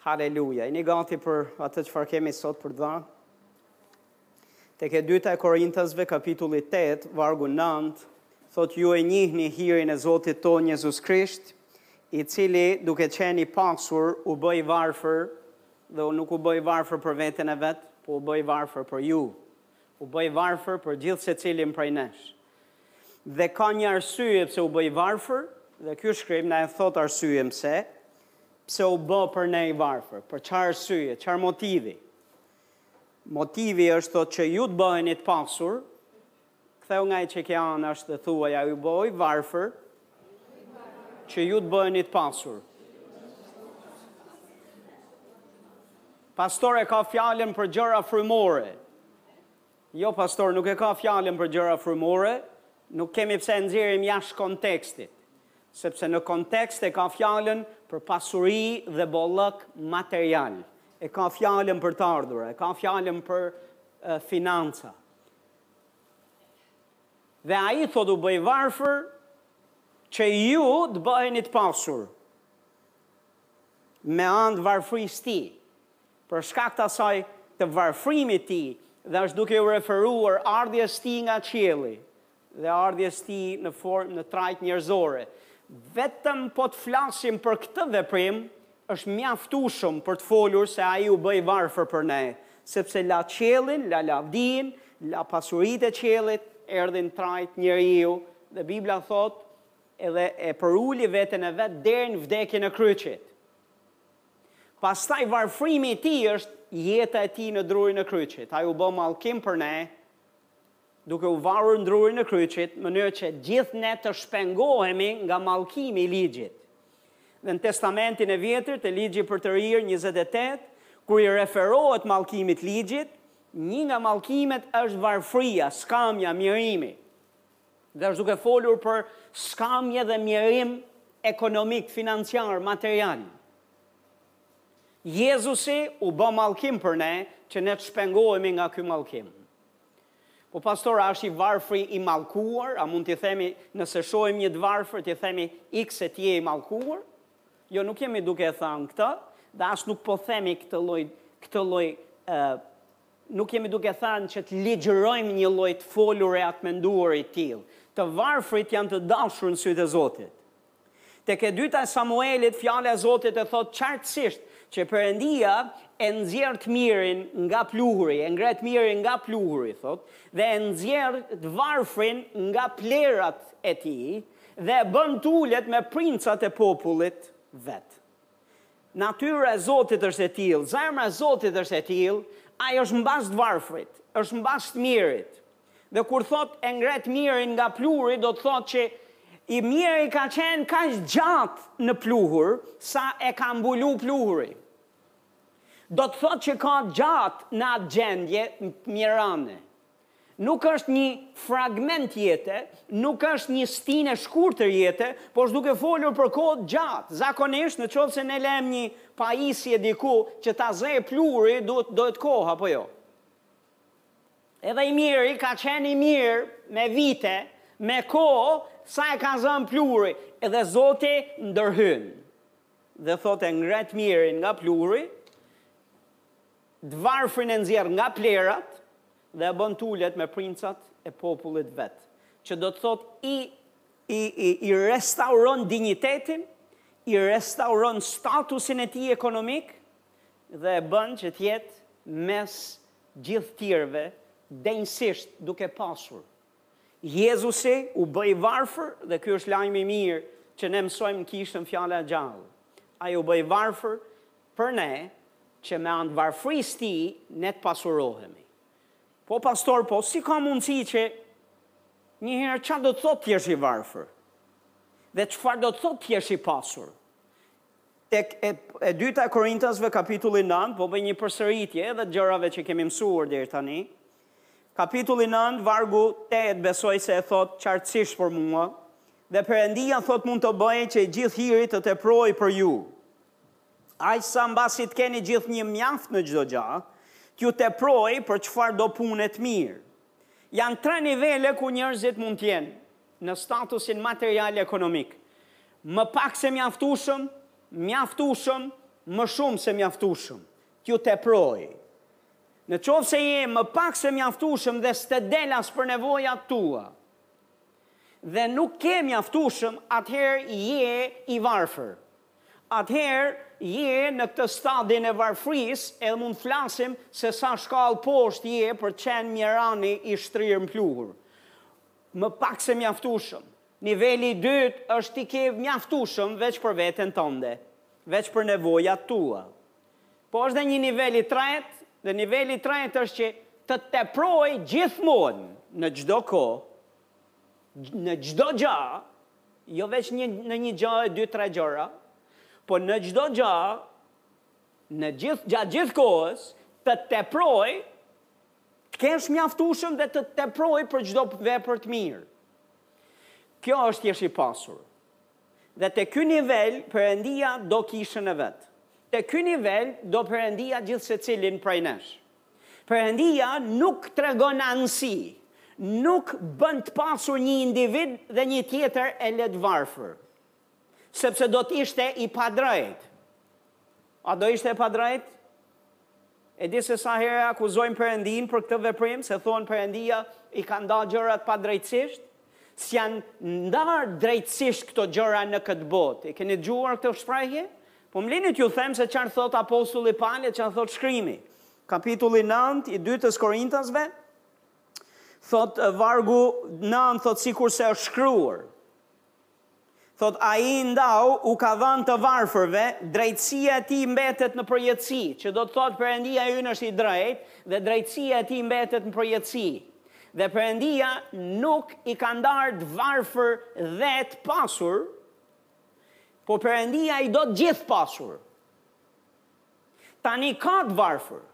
Haleluja. Jeni gati për atë çfarë kemi sot për të dhënë? Tek e dyta e Korintasve, kapitulli 8, vargu 9, thotë ju e njihni hirin e Zotit tonë Jezus Krisht, i cili duke qenë i pasur u bë i varfër dhe nuk u bë i varfër për veten e vet, po u bë i varfër për ju. U bë i varfër për gjithë secilin prej nesh. Dhe ka një arsye pse u bë i varfër, dhe ky shkrim na e thotë arsyen pse, pse u bë për ne i varfër, për çfarë arsye, çfarë motivi. Motivi është thotë që ju të bëheni të pasur, ktheu nga e që ke anash dhe thuaj ai u bë i varfër, që ju të bëheni të pasur. Pastor e ka fjalën për gjëra frymore. Jo pastor nuk e ka fjalën për gjëra frymore, nuk kemi pse e nxjerrim jashtë kontekstit, sepse në kontekst e ka fjalën për pasuri dhe bollëk material, e ka fjalën për të ardhura, e ka fjalën për financa. Dhe ai thotë u bë i varfër që ju të bëheni të pasur me anë të varfërisë së tij. për shkak të asaj të varfrimit të tij dhe është duke u referuar ardhjes tij nga qielli dhe ardhjes tij në formë në trajtë njerëzore. Vetëm po të flasim për këtë veprim është mjaftushëm për të folur se ai u bë i varfër për ne, sepse la qiellin, la lavdinë, la pasuritë e qiellit, erdhi në trajtë njeriu dhe Bibla thotë edhe e përuli veten e vet deri në vdekjen e kryqit. Pastaj varfërimi i tij është jeta e tij në drurin e kryqit. Ai u bë mallkim për ne, duke u varur në drurin e kryqit, në mënyrë që gjithë ne të shpengohemi nga mallkimi i ligjit. Dhe në Testamentin e Vjetër, te Ligji i Përtërirë 28, kur i referohet mallkimit ligjit, një nga mallkimet është varfëria, skamja, mjerimi. dhe është duke folur për skamje dhe mjerim ekonomik, financiar, material. Jezusi u bë mallkim për ne, që ne të shpengohemi nga ky mallkim. Po pastor, a është i varfri i mallkuar? A mund t'i themi, nëse shohim një të varfër, t'i themi ik se ti je i mallkuar? Jo, nuk jemi duke e thënë këtë, dhe as nuk po themi këtë lloj këtë lloj Nuk jemi duke thënë që të ligjërojmë një lloj të folure a të menduari të tillë. Të varfrit janë të dashur në sytë e Zotit. Tek e dyta e Samuelit, fjala e Zotit e thotë qartësisht që Perëndia e nxjerr të mjerin nga pluhuri, e ngre të mjerin nga pluhuri, thotë, dhe e nxjerr të varfrin nga plerat e tij dhe e bën të ulet me princat e popullit vet. Natyra e Zotit është e tillë, zemra e Zotit është e tillë, Ai është pas të varfrit, është pas të mjerit. Dhe kur thot e ngre të mjerin nga pluhuri, do të thotë që i mjeri ka qenë kaq gjatë në pluhur sa e ka mbulu pluhuri. Do të thotë që ka gjatë në atë gjendje mjerane. Nuk është një fragment jete, nuk është një stinë e shkurtër jete, por është duke folur për kohë të gjatë. Zakonisht, në qoftë se ne lëmë një pajisje diku që ta zë pluri, dohet kohë apo jo? Edhe i mjeri ka qenë i mjerë me vite, me kohë, sa e ka zënë pluri, edhe Zoti ndërhyn dhe thotë e ngre të mjerin nga pluri, Të varfrin e nxjerr nga plerat dhe e bën t'ulet me princat e popullit të vet, që do të thotë i i i i restauron dinjitetin, i restauron statusin e tij ekonomik dhe e bën që të jetë mes gjithë tjerëve denjësisht duke pasur. Jezusi u bë i varfër dhe ky është lajmi i mirë që ne mësojmë në kishën Fjala e Gjallë. Ai u bë i varfër Për ne, që me anë të varfërisë së tij ne të pasurohemi. Po pastor, po si ka mundësi që njëherë ça do të thotë të jesh i varfër? Dhe çfarë do të thotë të jesh i pasur? Tek e, e dyta e Korintasve kapitulli 9, po bëj një përsëritje edhe gjërave që kemi mësuar deri tani. Kapitulli 9, vargu 8, besoj se e thot qartësisht për mua, dhe Perëndia thot mund të bëjë që gjithë hiri të teprojë për ju. Aq sa mbasi të keni gjithnjë mjaft në çdo gjë, t'ju teprojë për çfarëdo pune të mirë. Janë tre nivele ku njerëzit mund të jenë, në statusin material ekonomik, më pak se mjaftueshëm, mjaftueshëm, më shumë se mjaftueshëm. T'ju teprojë. Në qoftë se je më pak se mjaftueshëm dhe s'të del as për nevojat tua dhe nuk ke mjaftueshëm, atëherë je i varfër. Atëherë je në këtë stadin e varfërisë edhe mund të flasim se sa shkallë poshtë je për të qenë mjerani i shtrirë në pluhur. Më pak se mjaftushëm. Niveli i dytë është ti ke mjaftushëm veç për veten tënde. Veç për nevojat tua. Po është dhe një nivel i tretë, dhe niveli i tretë është që të teprojë gjithmonë, në çdo kohë, në çdo gjë, Jo veç një në një gja e dy tre gjëra, po në çdo gja, në gjithë gjatë gjithë kohës të teproj, të kesh mjaftueshëm dhe të teproj për çdo vepër të mirë. Kjo është jesh i pasur. Dhe te ky nivel Perëndia do kishën e vet. Te ky nivel do Perëndia gjithsecilin prej nesh. Perëndia nuk tregon anësi, nuk bën të pasur një individ dhe një tjetër e lë të varfër, sepse do të ishte i padrejtë. A do ishte e padrejtë? E di se sa herë akuzojmë Perëndinë për këtë veprim, se thonë Perëndia i ka nda gjërat padrejtësisht, s'janë ndarë drejtësisht këto gjëra në këtë botë. E keni dëgjuar këtë shprehje? Po më lini t'ju them se çfarë thotë apostulli Pal e çfarë thotë Shkrimi. Kapitulli nëntë i Dytës Korintasve, thotë vargu nëntë, thotë sikurse është shkruar. Thotë ai i ndau u ka dhënë të varfërve, drejtësia e tij mbetet në përjetësi, që do të thotë Perëndia ynë është i drejtë dhe drejtësia e tij mbetet në përjetësi. Dhe Perëndia nuk i ka ndarë të varfër dhe të pasur, Po Perëndia i do të gjithë pasur. Tani ka të varfër.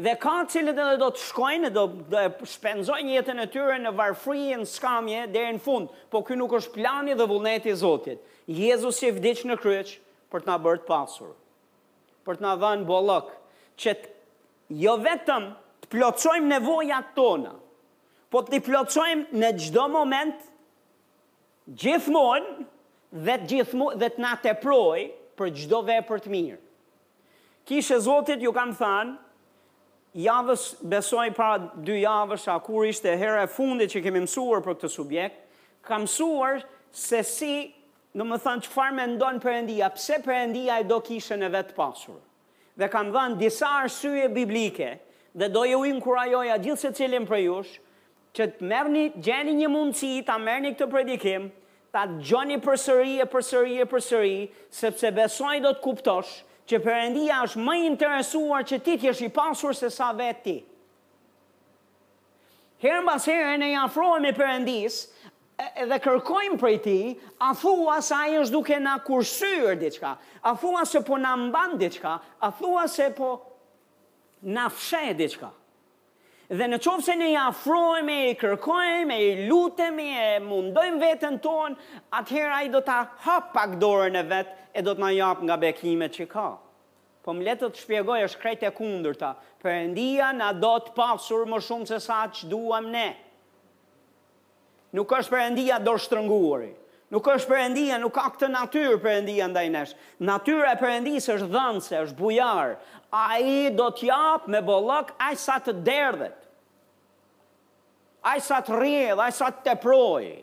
Dhe ka cilët edhe do të shkojnë e do të shpenzojnë jetën e tyre në varfëri e në skamje deri në fund. Po ky nuk është plani dhe vullneti i Zotit. Jezusi vdiq në kryq për të na bërë të pasur. Për të na dhënë bollëk që jo vetëm të plotësojmë nevojat tona, po t'i plotësojmë në çdo moment Gjithmonë dhe gjithmonë dhe të na teprojë për çdo vepër të mirë. Kishë e Zotit ju kam thënë javës besoj para dy javësh a kur ishte hera e fundit që kemi mësuar për këtë subjekt, kam mësuar se si, domethënë çfarë mendon Perëndia, pse Perëndia e do kishën e vet të pasur. Dhe kam dhënë disa arsye biblike dhe do ju inkurajoja gjithsecilin prej jush Që të merrni, gjeni një mundësi ta merrni këtë predikim, ta dëgjoni përsëri e përsëri e përsëri, sepse besoj do të kuptosh që Perëndia është më i interesuar që ti të jesh i pasur se sa vetë ti. Herë mbas here ne i afrohemi Perëndisë dhe kërkojmë prej tij, a thua se ai është duke na kursyer diçka? A thua se po na mban diçka? A thua se po na fsheh diçka? Dhe në qoftë se ne i afrohemi, i kërkojmë, i lutemi, e mundojmë veten tonë, atëherë Ai do ta hapë pak dorën e Vet e do të na japë nga bekimet që ka. Po më le të të shpjegoj, është krejt e kundërta. Perëndia na do të pasur më shumë se sa ç'duam ne. Nuk është Perëndia dorështrënguar. Nuk është Perëndia, nuk ka këtë natyrë Perëndia ndaj nesh. Natyra e Perëndisë është dhënëse, është bujar. Ai do të japë me bollëk aq sa të derdhet. Aq sa të rrjedhë, aq sa të teprojë.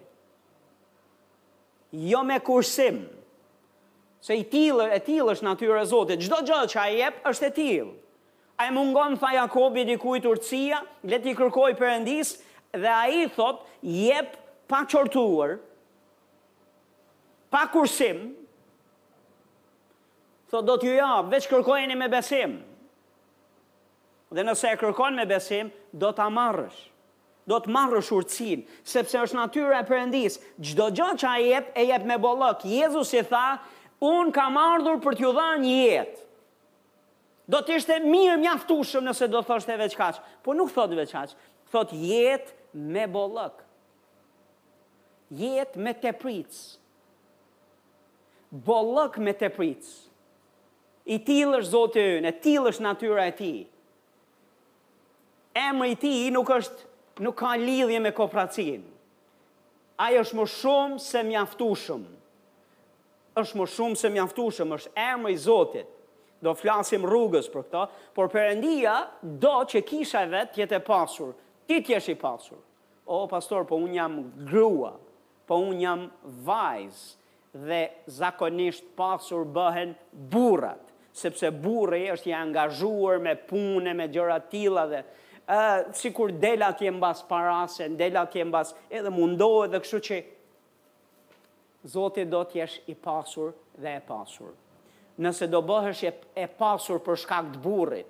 Jo me kursim. Se i tillë, e tillë është natyra e Zotit. Çdo gjë që ai jep është e tillë. A i mungon, tha Jakobi, dikujt urtësia? Le t'i kërkojë Perëndisë, dhe Ai, thotë, jep pa qortuar, pa kursim, thotë, do t'ju japë, veç kërkojeni me besim. Dhe nëse e kërkon me besim, do ta marrësh. Do të marrësh urtësinë, sepse është natyra e Perëndisë. Çdo gjë që Ai jep, e jep me bollëk. Jezusi tha, Unë kam ardhur për t'ju dhënë jetë. Do të ishte mirë mjaftushëm nëse do thoshte veç kaq, po nuk thot veç kaq. Thot jet me bollëk. Jet me tepric. Bollëk me tepric. I tillë është Zoti ynë, e tillë është natyra e tij. Emri i tij nuk është nuk ka lidhje me kopracin. Ai është më shumë se mjaftushëm. Është më shumë se mjaftushëm, është emri i Zotit. Do flasim rrugës për këto, por Perëndia do që kisha e vet të jetë e pasur, ti të jesh i pasur. Oo pastor, po unë jam grua, po unë jam vajzë dhe zakonisht pasur bëhen burrat, sepse burri është i angazhuar me punë e me gjëra të tilla dhe ë sikur del atje mbas parase, del atje mbas edhe mundohet dhe kështu që Zoti do të jesh i pasur dhe e pasur. Nëse do bëhesh e pasur për shkak të burrit,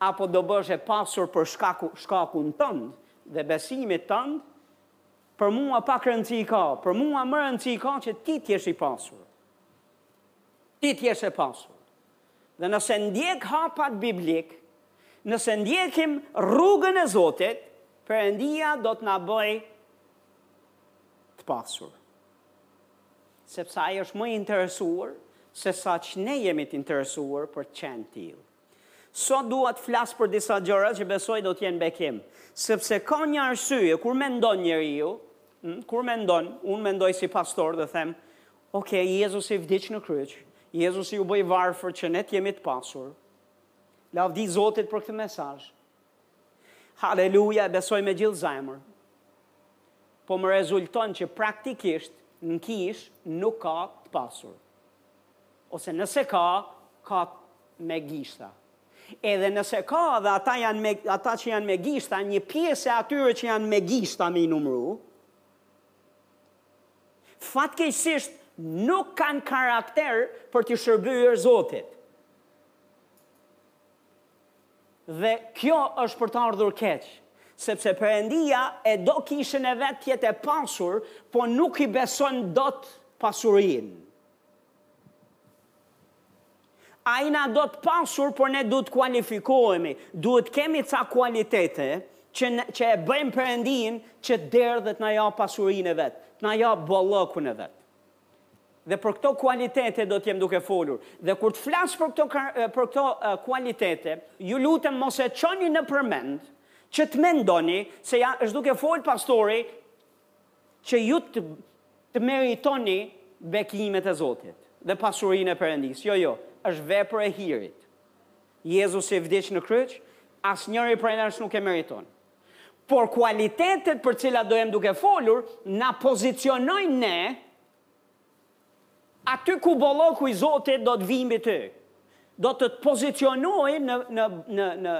apo do bëhesh e pasur për shkakun tënd dhe besimit tënd, për mua pak rëndësi ka, për mua më rëndësi ka që ti të jesh i pasur. Ti të jesh e pasur. Dhe nëse ndjek hapat biblik, nëse ndjekim rrugën e Zotit, Perëndia do të na bëj të pasur. Sepse ai është më i interesuar se sa që ne jemi të interesuar për të qenë të tillë. Sot dua të flas për disa gjëra që besoj do të jenë bekim, sepse ka një arsye kur mendon njeriu, hm, kur mendon, unë mendoj si pastor dhe them, ok, Jezusi vdiq në kryq, Jezusi u bë i varfër që ne të jemi të pasur. Lavdi Zotit për këtë mesazh. Haleluja e besoj me gjithë zemër. Po më rezulton që praktikisht në kishë nuk ka të pasur. Ose nëse ka, ka me gishta. Edhe nëse ka dhe ata, janë me, ata që janë me gishta, një pjesë e atyre që janë me gishta me i numru, fatkeqësisht nuk kanë karakter për t'i shërbyer Zotit. Dhe kjo është për të ardhur keq, sepse Perëndia e do kishën e vet të jetë e pasur, po nuk i beson dot pasurinë. Ai na do të pasur, por ne duhet të kualifikohemi, duhet të kemi ca kualitete që që e bëjmë Perëndinë që të derdhë dhe të na japë pasurinë e vet, të na japë bollokun e vet. Dhe për këto kualitete do të jem duke folur. Dhe kur të flas për këto për këto kualitete, ju lutem mos e çoni nëpër mend që të mendoni se ja është duke fol pastori që ju të, të meritoni bekimet e Zotit dhe pasurinë e Perëndisë. Jo, jo, është vepër e hirit. Jezusi vdiq në kryq, asnjëri prej nesh nuk e meriton. Por kualitetet për të cilat do jem duke folur na pozicionojnë ne aty ku bolloku i Zotit do të vijë mbi ty. Do të të pozicionojë në në në në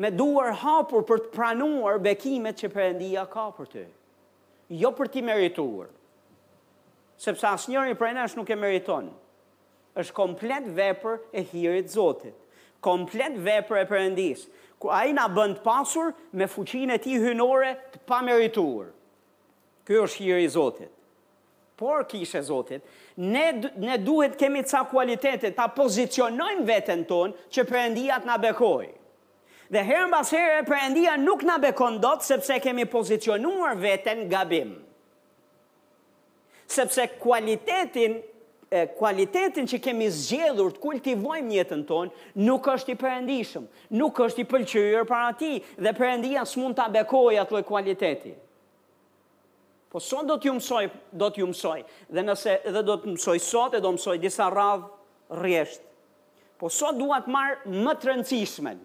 me duar hapur për të pranuar bekimet që Perëndia ka për ty. Jo për t'i merituar. Sepse asnjëri prej nesh nuk e meriton. Është komplet vepër e hirit Zotit. Komplet vepër e Perëndisë, ku Ai na bën të pasur me fuqinë e Tij hyjnore të pamerituar. Ky është hiri i Zotit. Por, Kishë e Zotit, ne, ne duhet kemi ca kualitete, ta pozicionojmë veten tonë që Perëndia të na bekojë. Dhe herë mbas here Perëndia nuk na bekon dot sepse e kemi pozicionuar veten gabim. Sepse kualitetin, kualitetin që kemi zgjedhur të kultivojmë në jetën tonë, nuk është i perëndishëm, nuk është i pëlqyer para tij dhe Perëndia s'mund ta bekojë atë lloj kualiteti. Po sot do t'ju mësoj, do t'ju mësoj. Dhe nëse dhe do të mësoj sot e do mësoj disa radhë rresht. Po sot dua të marr më të rëndësishmen.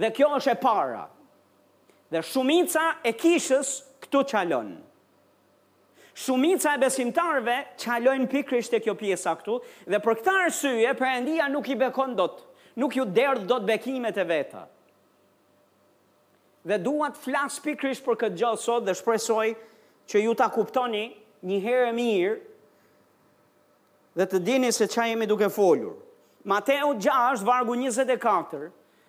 Dhe kjo është e para. Dhe shumica e kishës këtu çalon. Shumica e besimtarëve çalojnë pikërisht te kjo pjesa këtu dhe për këtë arsye Perëndia nuk i bekon dot, nuk ju derdh dot bekimet e veta. Dhe dua të flas pikërisht për këtë gjë sot dhe shpresoj që ju ta kuptoni një herë e mirë Dhe të dini se ça jemi duke folur. Mateu gjashtë vargu njëzet e katër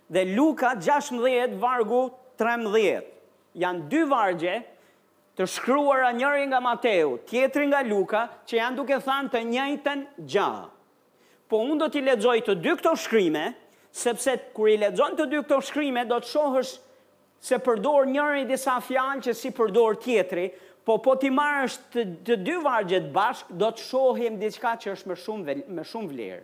dhe Luka gjashtëmbëdhjetë vargu trembëdhjetë. Janë dy vargje të shkruara njëri nga Mateu, tjetri nga Luka që janë duke thanë të njëjtën gjë. Po unë do t'i lexoj të dy këto shkrime, sepse kur i lexon të dy këto shkrime do të shohësh Se përdor njëri disa fjalë që si përdor tjetri, po po t'i marrësh të dy vargjet bashkë do të shohim diçka që është me shumë me shumë vlerë.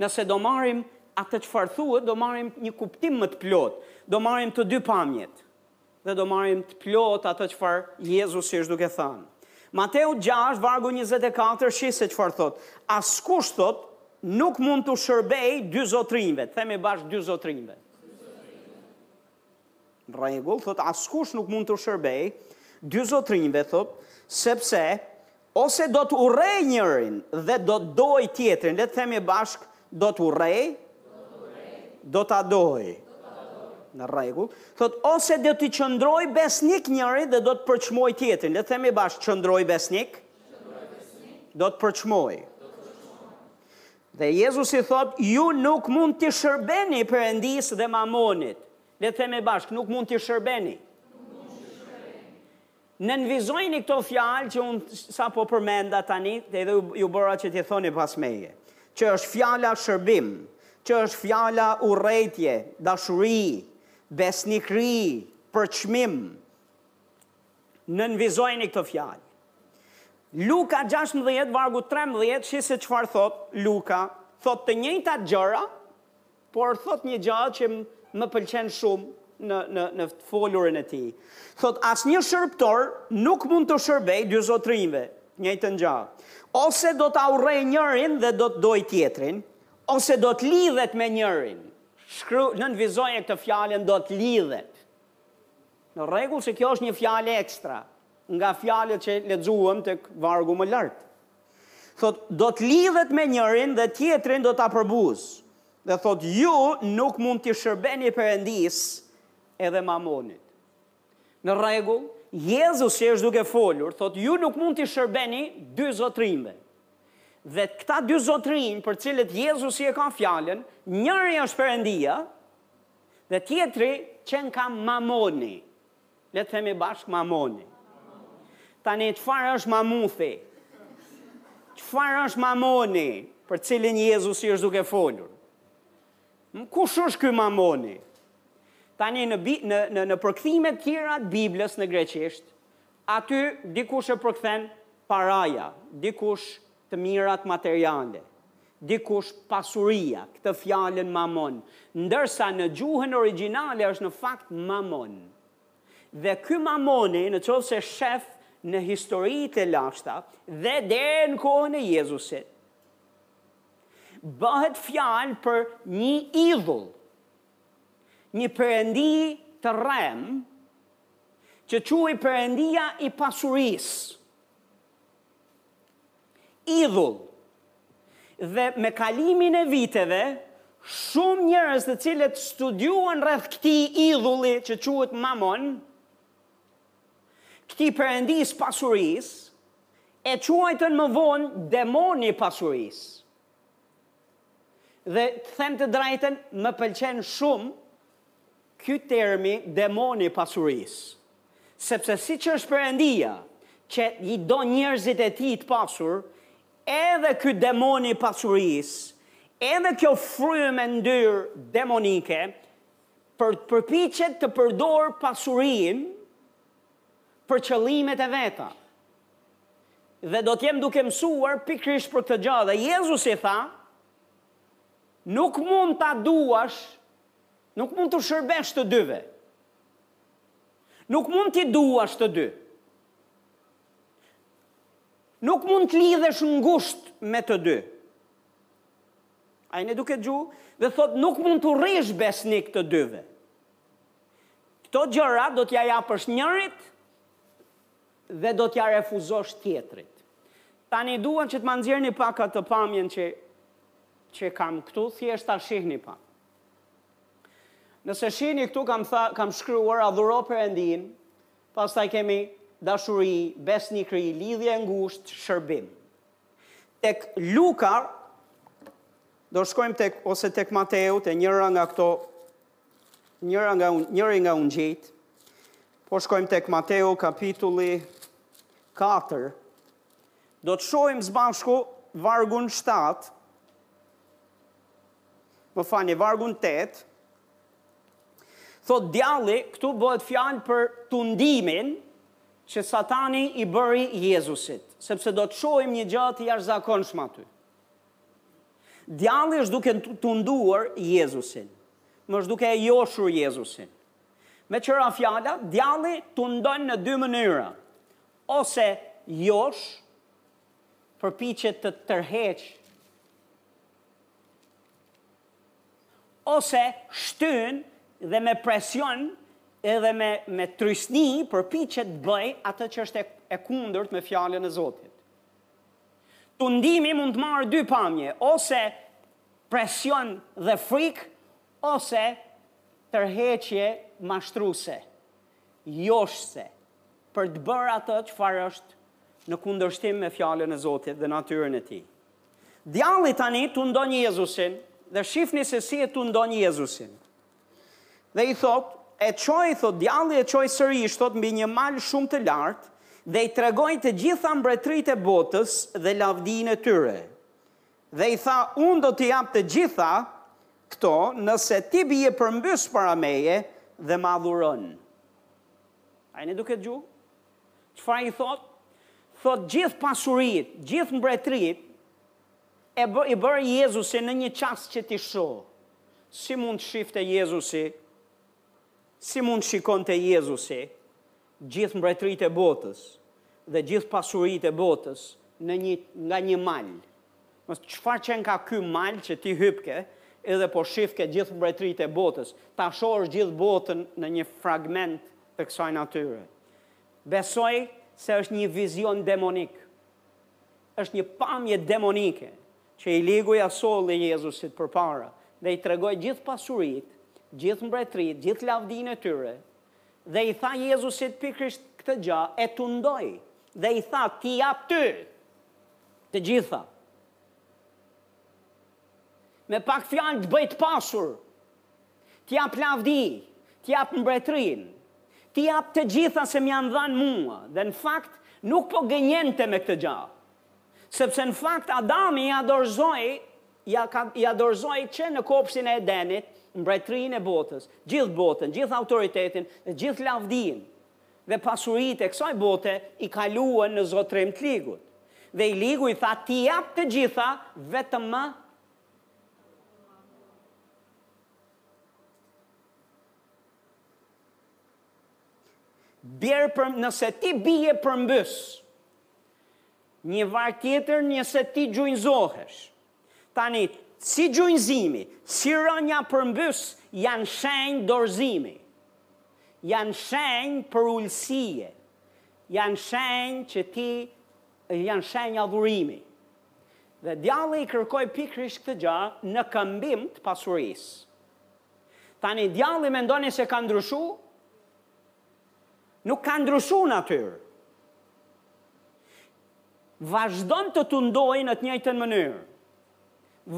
Nëse do marrim atë çfarë thuhet, do marrim një kuptim më të plotë, do marrim të dy pamjet dhe do marrim të plotë atë çfarë Jezusi është duke thënë. Mateu 6 vargu 24 shih se çfarë thotë. Askush thotë nuk mund t'u shërbejë dy zotrinjve, themi bashkë dy zotrinjve. Rregull, thotë askush nuk mund t'u shërbejë dy zotrinjve, thotë, sepse ose do të urrejë njërin dhe do të dojë tjetrin, le të themi bashkë, do të urrejë, do ta dojë. Në rregull, thotë ose do t'i qëndrojë besnik njërit dhe do të përçmojë tjetrin. Le të themi bashkë qëndrojë besnik. Do të përçmojë. Dhe Jezusi thotë, ju nuk mund t'i shërbeni Perëndisë dhe Mamonit. Le të themi bashkë, nuk mund t'i shërbeni. Nënvizojini këto fjalë që unë sapo përmenda tani, dhe edhe ju bëra që t'i thoni pas meje, që është fjala shërbim, që është fjala urrejtje, dashuri, besnikëri, përçmim, Nënvizojini këto fjalë. Luka gjashtëmbëdhjetë, vargu trembëdhjetë, shih se çfarë thotë Luka, thotë të njëjtat gjëra, por thotë një gjë që më pëlqen shumë në, në, në folurën e tij. Thotë, asnjë shërbëtor nuk mund t'u shërbejë dy zotërinjve, të njëjtën gjë. Ose do ta urrejë njërin dhe do të dojë tjetrin, ose do të lidhet me njërin. Shkru, nënvizoje këtë fjalën do të lidhet. Në rregull se kjo është një fjalë ekstra nga fjalët që lexuam tek vargu më lart. Thotë, do të lidhet me njërin dhe tjetrin do ta përbuzë. Dhe thotë, ju nuk mund t'i shërbeni Perëndisë edhe Mamonit. Në rregull, Jezusi është duke folur, thotë, ju nuk mund t'i shërbeni dy zotrinjve. Dhe këta dy zotrinj për cilët Jezusi e ka fjalën, njëri është Perëndia, Dhe tjetri qenka Mamoni. Le të themi bashkë Mamoni. Tani çfarë është Mamuthi? Çfarë është Mamoni për cilin Jezusi është duke folur? Kush është ky Mamoni? Tani në në në, në përkthime të tjera të Biblës në greqisht, aty dikush e përkthen paraja, dikush Të mirat materiale, dikush pasuria, këtë fjalën mamon, ndërsa në gjuhën origjinale është në fakt mammon. Dhe ky mammoni, në qoftë se shef në historitë e lashta dhe deri në kohën e Jezusit, bëhet fjalë për një idhull, një perendi të rremë, që quhej perendia i pasurisë. idhull. Dhe me kalimin e viteve, shumë njerëz të cilët studiuan rreth këtij idhulli që quhet Mamon, këtij perëndisë së pasurisë, e quajtën më vonë demoni i pasurisë. Dhe të them të drejtën, më pëlqen shumë ky termi demoni i pasurisë. Sepse siç është Perëndia, që i do njerëzit e tij të pasur, edhe ky demoni i pasurisë, edhe kjo frymë e ndyrë demonike për përpiqet të përdorë pasurinë për qëllimet e veta. Dhe do të jem duke mësuar pikërisht për këtë gjë. Dhe Jezusi tha, Nuk mund ta duash, nuk mund t'u shërbesh të dyve. Nuk mund t'i duash të dy. Nuk mund të lidhesh ngusht me të dy. A jeni duke dëgjuar? Dhe thot, nuk mund t'u rrish besnik të dyve. Këto gjëra do t'ia japësh njërit dhe do t'ia refuzosh tjetrit. Tani dua që të ma nxjerrni pak atë pamjen që që kam këtu, thjesht ta shihni pak. Nëse shihni këtu kam tha, kam shkruar adhuro Perëndinë, pastaj kemi dashuri, besnikëri, lidhje e ngushtë, shërbim. Tek Luka do shkojmë tek ose tek Mateu te njëra nga këto Njëra nga un, njëri nga ungjijtë, po shkojmë tek Mateu kapitulli 4, do të shohim së bashku vargun 7, më falni, vargun 8, thot djalli, këtu bëhet fjalë për tundimin që satani i bëri Jezusit, sepse do të shohim një gjë të jashtëzakonshme aty. Djalli është duke tunduar Jezusin. Është duke e joshur Jezusin. Me që ra fjala, djalli tundon në dy mënyra. Ose josh, përpiqet të tërheqë, ose shtyn dhe me presion edhe me, me trysni përpiqet të bëjë atë që është e, e kundërt me fjalën e Zotit. Tundimi mund të marrë dy pamje, ose presion dhe frikë, ose tërheqje mashtruese, joshëse, për të bërë atë çfarë është në kundërshtim me Fjalën e Zotit dhe natyrën e Tij. Djalli tani tundon Jezusin dhe shifni se si e tundon Jezusin. Dhe i thotë, E çoi, thotë, djalli e çoi sërisht, thotë, mbi një mal shumë të lartë dhe i tregoi të gjitha mbretëritë e botës dhe lavdinë e tyre. Dhe i tha, Unë do t'i jap të gjitha këto nëse ti bie përmbys para meje dhe më adhuron. A jeni duke dëgju? Çfarë i thotë? Thotë gjithë pasuritë, gjithë mbretëritë, E bëri Jezusin në një çast që t'i shohë. Si mund të shifte Jezusi? Si mund të shikonte Jezusi gjithë mbretëritë e botës dhe gjithë pasuritë e botës në një nga një mal? Çfarë qenka ky mal që ti hypke edhe po shifke gjithë mbretëritë e botës, ta shohësh gjithë botën në një fragment të kësaj natyre. Besoj se është një vizion demonik. Është një pamje demonike që i ligu ia solli Jezusit përpara dhe i tregoi gjithë pasuritë, gjithë mbretëritë, gjithë lavdinë e tyre dhe i tha Jezusit pikërisht këtë gja, e tundoi dhe i tha, T'i jap ty të gjitha. Me pak fjalë të bëj të pasur. T'i jap lavdi, t'i jap mbretërinë, t'i jap të gjitha se m'i janë dhanë mua, dhe në fakt nuk po gënjente me këtë gja. Sepse në fakt Adami ia dorëzoi, ia ka, ia dorëzoi që në kopshtin e Edenit, mbretërinë e botës, gjithë botën, gjithë autoritetin dhe gjithë lavdinë dhe pasuritë e kësaj bote i kaluan në zotërim të ligut. Dhe i ligu i tha, t'i jap të gjitha, vetëm më Bjer për, nëse ti bie përmbys një varë tjetër nëse ti gjunjëzohesh. Tani, si gjunjëzimi, si rënia përmbys janë shenjë dorëzimi, janë shenjë përulësie, janë shenjë që ti, janë shenjë adhurimi. Dhe djalli i kërkoi pikërisht këtë gjë në këmbim të pasurisë. Tani djalli mendoni se ka ndryshu? Nuk ka ndryshu natyrë. Vazhdon të tundojë në të njëjtën mënyrë.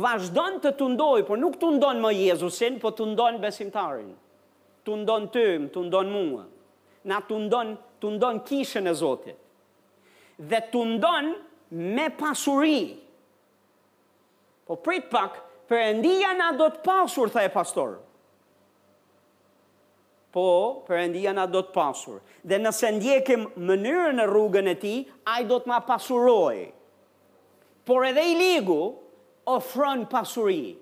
Vazhdon të tundojë, por nuk tundon më Jezusin, po tundon besimtarin. Tundon ty, tundon mua. Na tundon, tundon kishën e Zotit. dhe tundon me pasuri. Po prit pak, Perëndia na do të pasur, tha e pastor. Po, Perëndia na do të pasur. Dhe nëse ndjekim mënyrën e rrugën e tij, ai do të na pasurojë. Por edhe i ligu ofron pasuri.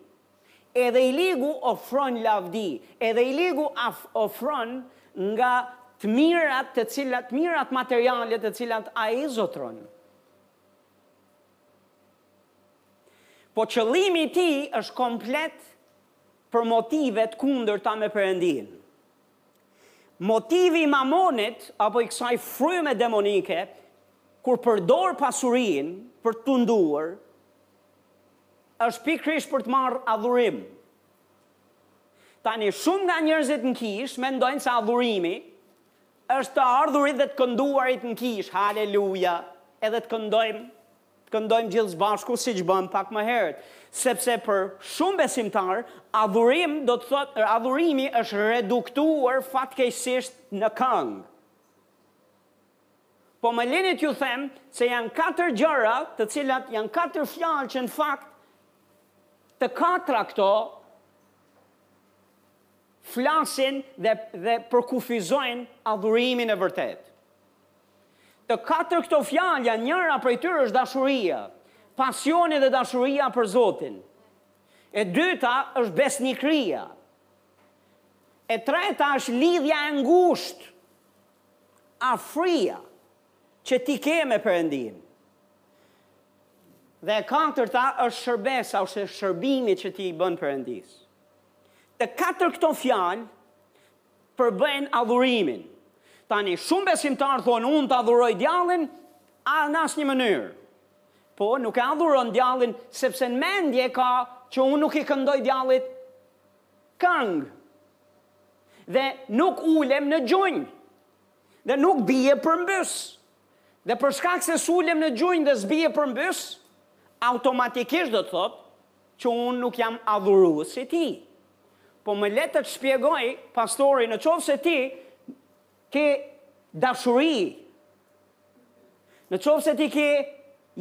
Edhe i ligu ofron lavdi, edhe i ligu ofron nga të mirat të cilat, të mirat materiale të cilat ai zotëron. Po qëllimi i tij është komplet për motive të kundërta me Perëndinë. Motivi i Mamonit apo i kësaj fryme demonike kur përdor pasurinë për të tunduar, është pikërisht për të marrë adhurim. Tani, shumë nga njerëzit në kishë mendojnë se adhurimi është të ardhurit dhe të kënduarit në kishë, haleluja, edhe të këndojmë, të këndojmë gjithë së bashku siç bëmë pak më herët. Sepse për shumë besimtarë, adhurim do të thotë, adhurimi është reduktuar fatkeqësisht në këngë. Po më lini t'ju them se janë katër gjëra të cilat janë katër fjalë që në fakt të katra këto flasin dhe, dhe përkufizojnë adhurimin e vërtetë. Të katër këto fjalë janë njëra prej tyre është dashuria, pasioni dhe dashuria për Zotin. E dyta është besnikëria. E treta është lidhja e ngushtë afëria që ti ke me Perëndinë. Dhe e katërta është shërbesa ose shërbimi që ti i bën Perëndisë. Të katër këto fjalë përbëjnë adhurimin. Tani shumë besimtarë thonë unë të adhuroj djallin, ah, në asnjë mënyrë. Po nuk e adhuron djallin sepse në mendje e ka që unë nuk i këndoj djallit këngë. Dhe nuk ulem në gjunjë. Dhe nuk bie përmbys. Dhe për shkak se s'ulem në gjunjë dhe s'bie përmbys, automatikisht do të thotë që unë nuk jam adhurues i tij. Po më le të të shpjegojë pastori, në qoftë se ti Ke dashuri Në qoftë se ti ke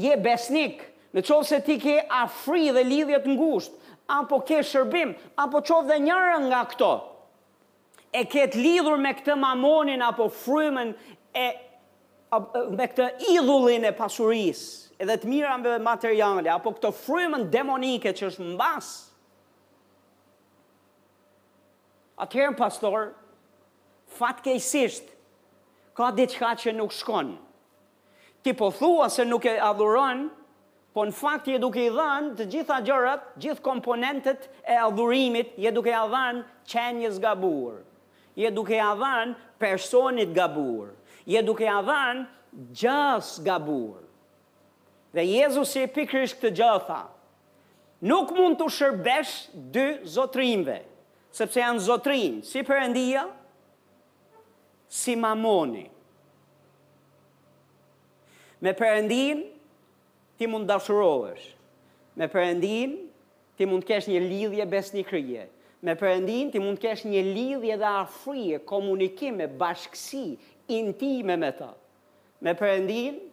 je besnik, në qoftë se ti ke afri dhe lidhje të ngushtë, apo ke shërbim, apo qoftë dhe njëra nga këto, e ke të lidhur me këtë mamonin apo frymën e me këtë idhullin e pasurisë edhe të mirave materiale, apo këtë frymën demonike që është mbas, Atëherë pastor, fatkeqësisht ka diçka që nuk shkon. Ti po thua se nuk e adhuron, po në fakt je duke i dhënë të gjitha gjërat, gjithë komponentët e adhurimit, je duke ia dhënë qenies së gabuar. Je duke ia dhënë personit të gabuar. Je duke ia dhënë gjësë së gabuar. Dhe Jezusi pikërisht këtë gjë tha, Nuk mund t'u shërbesh dy zotërinjve, sepse janë zotërinj, si Perëndia, si Mamoni. Me Perëndinë ti mund të dashurohesh. Me Perëndinë ti mund të kesh një lidhje besnikërie. Me Perëndinë ti mund të kesh një lidhje dhe afri e, komunikim e, bashkësi intime me të. Me Perëndinë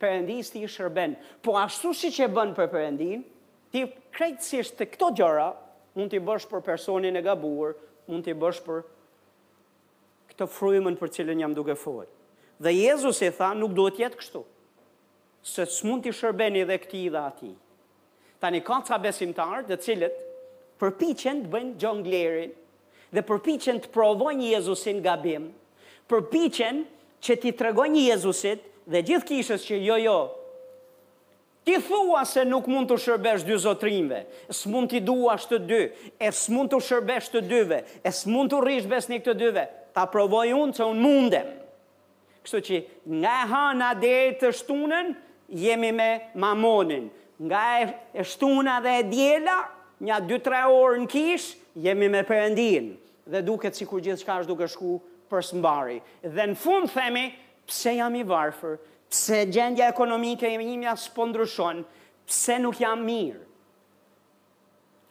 Perëndisë ti i shërben. Po ashtu siç e bën për Perëndinë, ti krejtësisht tërë këto gjëra mund t'i bësh për personin e gabuar, mund t'i bësh për këtë frymën për cilën jam duke folë. Dhe Jezusi tha, nuk duhet të jetë kështu, se s'mund t'i shërbeni dhe këtij dhe atij. Tani ka ca besimtarë të cilët përpiqen të bëjnë xhonglerin dhe përpiqen të provojnë Jezusin gabim, përpiqen që t'i tregojnë Jezusit dhe gjithë kishës që jo jo. Ti thua se nuk mund t'u shërbesh dy zotërinjve, s'mund t'i duash të dy, e s'mund t'u shërbesh të dyve, e s'mund t'u rrish besnik të dyve, ta provoj unë që unë mundem. Kështu që nga e hëna deri të shtunën jemi me Mamonin. Nga e shtuna dhe e diela, nja dy tre orë në kishë, jemi me Perëndinë. Dhe duket sikur gjithçka është duke shku për së mbari. Dhe në fund themi, pse jam i varfër, pse gjendja ekonomike e imja s'po ndryshon, pse nuk jam mirë.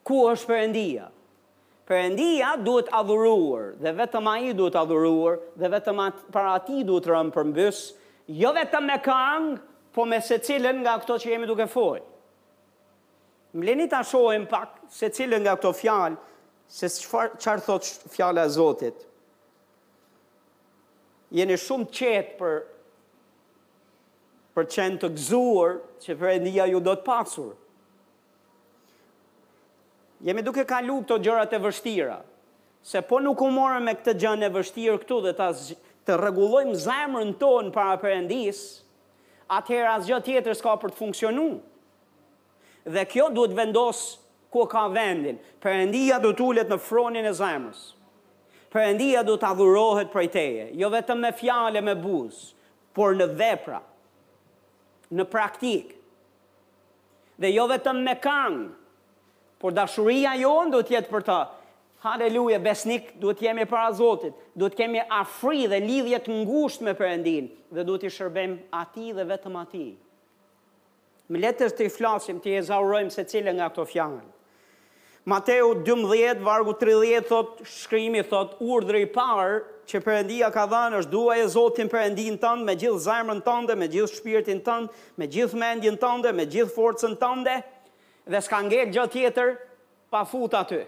Ku është Perëndia? Perëndia duhet adhuruar dhe vetëm Ai duhet adhuruar dhe vetëm para Atij duhet rënë përmbys, jo vetëm me këngë, po me secilën nga këto që jemi duke folë. Më lini ta shohim pak secilën nga këto fjalë se çfarë thotë fjala e Zotit. Jeni shumë të qetë për të qenë të gëzuar që Perëndia ju do të pasur. Jemi duke kalu këto gjërat e vështira. Se po nuk u morëm me këtë gjënë e vështirë këtu dhe ta të rregullojmë zemrën tonë para Perëndisë, atëherë asgjë tjetër s'ka për të funksionu. Dhe kjo duhet vendos ku e ka vendin. Perëndia duhet ulet në fronin e zemrës. Perëndia duhet adhurohet prej teje, jo vetëm me fjalë e me buzë, por në vepra, në praktikë. dhe jo vetëm me këngë, por dashuria jonë duhet të jetë për të. Haleluja, besnik, duhet të jemi para Zotit, duhet të kemi afri dhe lidhje të ngushtë me Perëndinë dhe duhet t'i shërbejmë Atij dhe vetëm Atij. Më le të t'i flasim, t'i ezaurojmë secilën nga këto fjalë. Mateu dymbëdhjetë, vargu tridhjetë thotë, Shkrimi thotë, Urdhri i parë që Perëndia ka dhënë është, Duaje Zotin Perëndinë tënd me gjithë zemrën tënde, me gjithë shpirtin tënd, me gjithë mendjen tënde, me gjithë forcën tënde, dhe s'ka ngel gjë tjetër pa fut aty.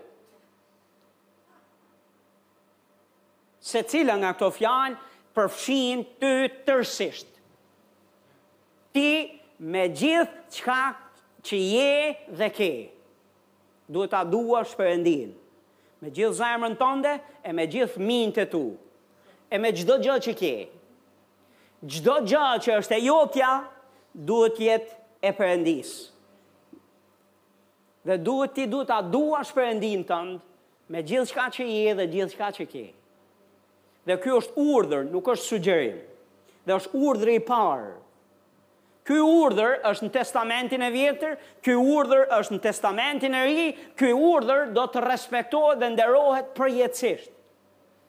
Secila nga këto fjalë përfshin ty tërësisht. Ti me gjithë çka që je dhe ke, duhet ta duash Perëndinë me gjithë zemrën tënde e me gjithë mendtë e tu e me çdo gjë që ke. Çdo gjë që është e jotja duhet të jetë e Perëndisë. Dhe duhet ti duhet ta duash Perëndinë tënd me gjithçka që je dhe gjithçka që ke. Dhe ky është urdhër, nuk është sugjerim. Dhe është urdhri i parë. Ky urdhër është në Testamentin e Vjetër, ky urdhër është në Testamentin e Ri, ky urdhër do të respektohet dhe nderohet përjetësisht.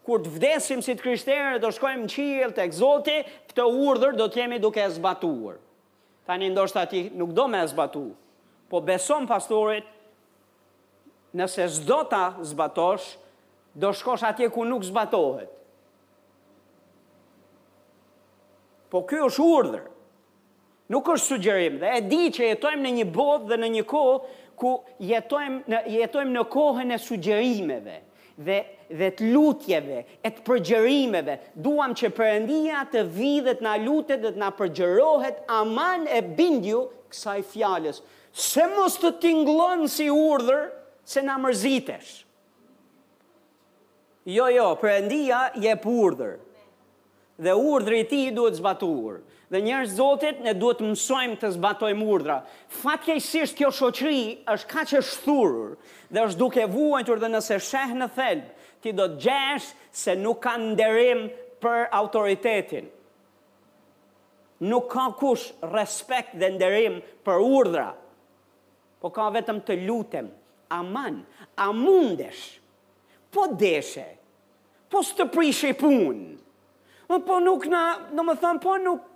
Kur të vdesim si të krishterë, do shkojmë në qiell tek Zoti, këtë urdhër do të jemi duke e zbatuar. Tani ndoshta ti nuk do me e zbatu, po besoji pastorit, nëse s'do ta zbatosh, do shkosh atje ku nuk zbatohet. Po ky është urdhër, nuk është sugjerim, dhe e di që jetojmë në një botë dhe në një kohë ku jetojmë në, jetojmë në kohën e sugjerimeve, dhe dhe të lutjeve e të përgjërimeve, duam që Perëndia të vijë dhe të na lutet dhe të na përgjërohet aman e bindju kësaj fjalës, se mos të tingëllon si urdhër se na mërzitesh. Jo jo, Perëndia jep urdhër. Dhe urdhri i tij duhet zbatuar. Dhe njerëz të Zotit, ne duhet të mësojmë të zbatojmë urdhra. Fatkeqësisht kjo shoqëri është kaq e shthurur dhe është duke vuajtur dhe nëse sheh në thelb, ti do të gjesh se nuk ka nderim për autoritetin. Nuk ka kush respekt dhe nderim për urdhra. Po ka vetëm të lutem, aman, a mundesh, po deshe, Po s'të prishi punë. Më po nuk na, domethënë, po nuk...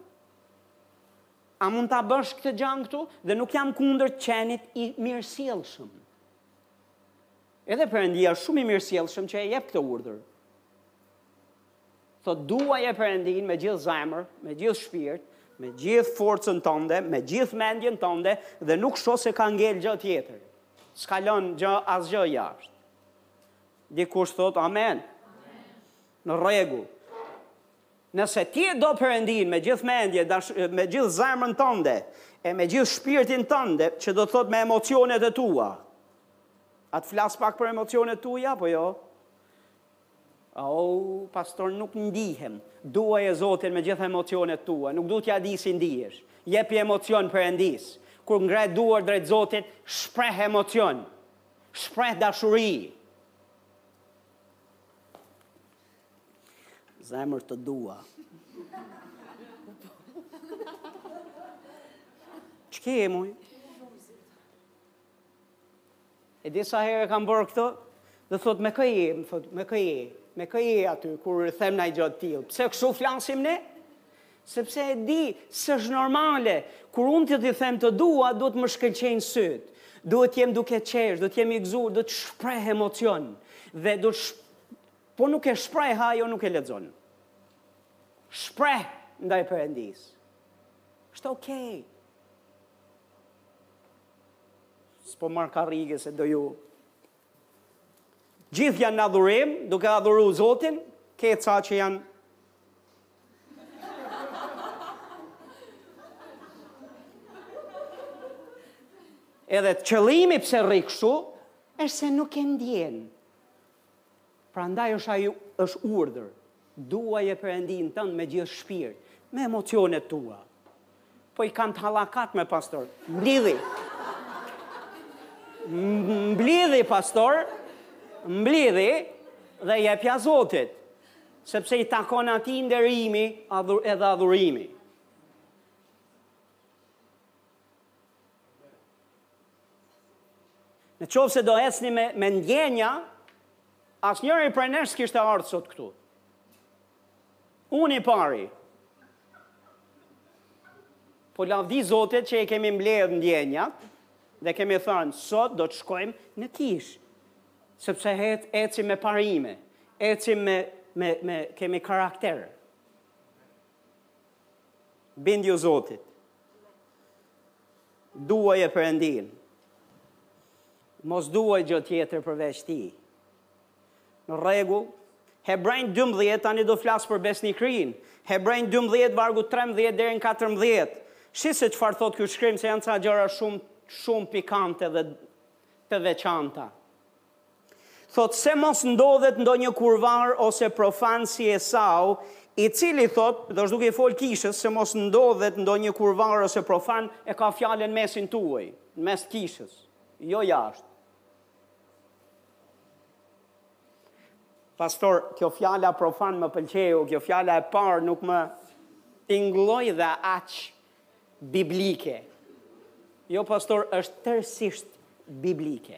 A mund ta bësh këtë gjënë këtu? Dhe nuk jam kundër të qenit i mirësjellshëm. Edhe Perëndia është shumë i mirësjellshëm që e jep këtë urdhër. Thotë, duaje Perëndinë me gjithë zemër, me gjithë shpirt, me gjithë forcën tënde, me gjithë mendjen tënde, dhe nuk shoh se ka ngel gjë tjetër. S'ka lënë gjë, asgjë jashtë. Dikush thotë amen. Në rregull. Nëse ti e do Perëndinë me gjithë mendje, me gjithë zemrën tënde e me gjithë shpirtin tënd, që do të thotë me emocionet e tua. A të flas pak për emocionet tuaja apo jo? Oh, pastor, nuk ndihem. Duaje Zotin me gjithë emocionet tua. Nuk du t'ia di si ndihesh. Jepi emocion Perëndisë. Kur ngre duar drejt Zotit, shpreh emocion. Shpreh dashuri. Zemër të dua. Ç'ke e moj? E di sa herë kam bërë këto? Dhe thotë me kë je, më thotë me kë je, me kë je aty kur them naj gjë të tillë. Pse kështu flasim ne? Sepse e di se është normale. Kur unë ty të them të dua, duhet të më shkëlqejnë sytë. Duhet të jem duke qesh, duhet të jem i gëzuar, duhet të shpreh emocion dhe duhet të po nuk e shpreh, ajo nuk e lexon. Shpreh ndaj Perëndisë. Është okay. S'po marr karrige se do ju Gjithë janë në adhurim, duke adhuru Zotin, ke ca që janë Edhe qëllimi pse rri kështu, është se nuk e ndjen. Prandaj është ai është urdhër, Duaje Perëndinë tënd me gjithë shpirt, me emocionet tua. Po i kam të hallakatme pastor. Mblidhi. Mblidhi pastor, mblidhi dhe jepja Zotit, sepse i takon atij nderimi edhe adhurimi. Në qoftë se do ecnim me, me ndjenja, asnjëri prej nesh s'kishte ardhur sot këtu. Unë i pari. Po lavdi Zotit që i kemi mbledhur ndjenjat dhe kemi thënë, sot do të shkojmë në kishë. Sepse ne ecim me parime, ecim me, me, me kemi karakter. Bindju Zotit. Duaje Perëndinë. Mos duaj gjë tjetër përveç tij. Në rregull, Hebrenjve 12, tani do flas për besnikërinë. Hebrenjve 12, vargu 13 deri në 14. Shi se çfarë thotë ky shkrim, se janë ca gjëra shumë, shumë pikante dhe të veçanta. Thotë se mos ndodhet ndonjë kurvar ose profan si Esau, i cili thotë, dhe është duke i folë kishës, se mos ndodhet ndonjë kurvar ose profan e ka fjalën mesin tuaj, mes kishës, jo jashtë. Pastor, kjo fjala profan më pëlqeu, kjo fjala e parë nuk më tingëlloi dhe aq biblike. Jo pastor, është tërësisht biblike.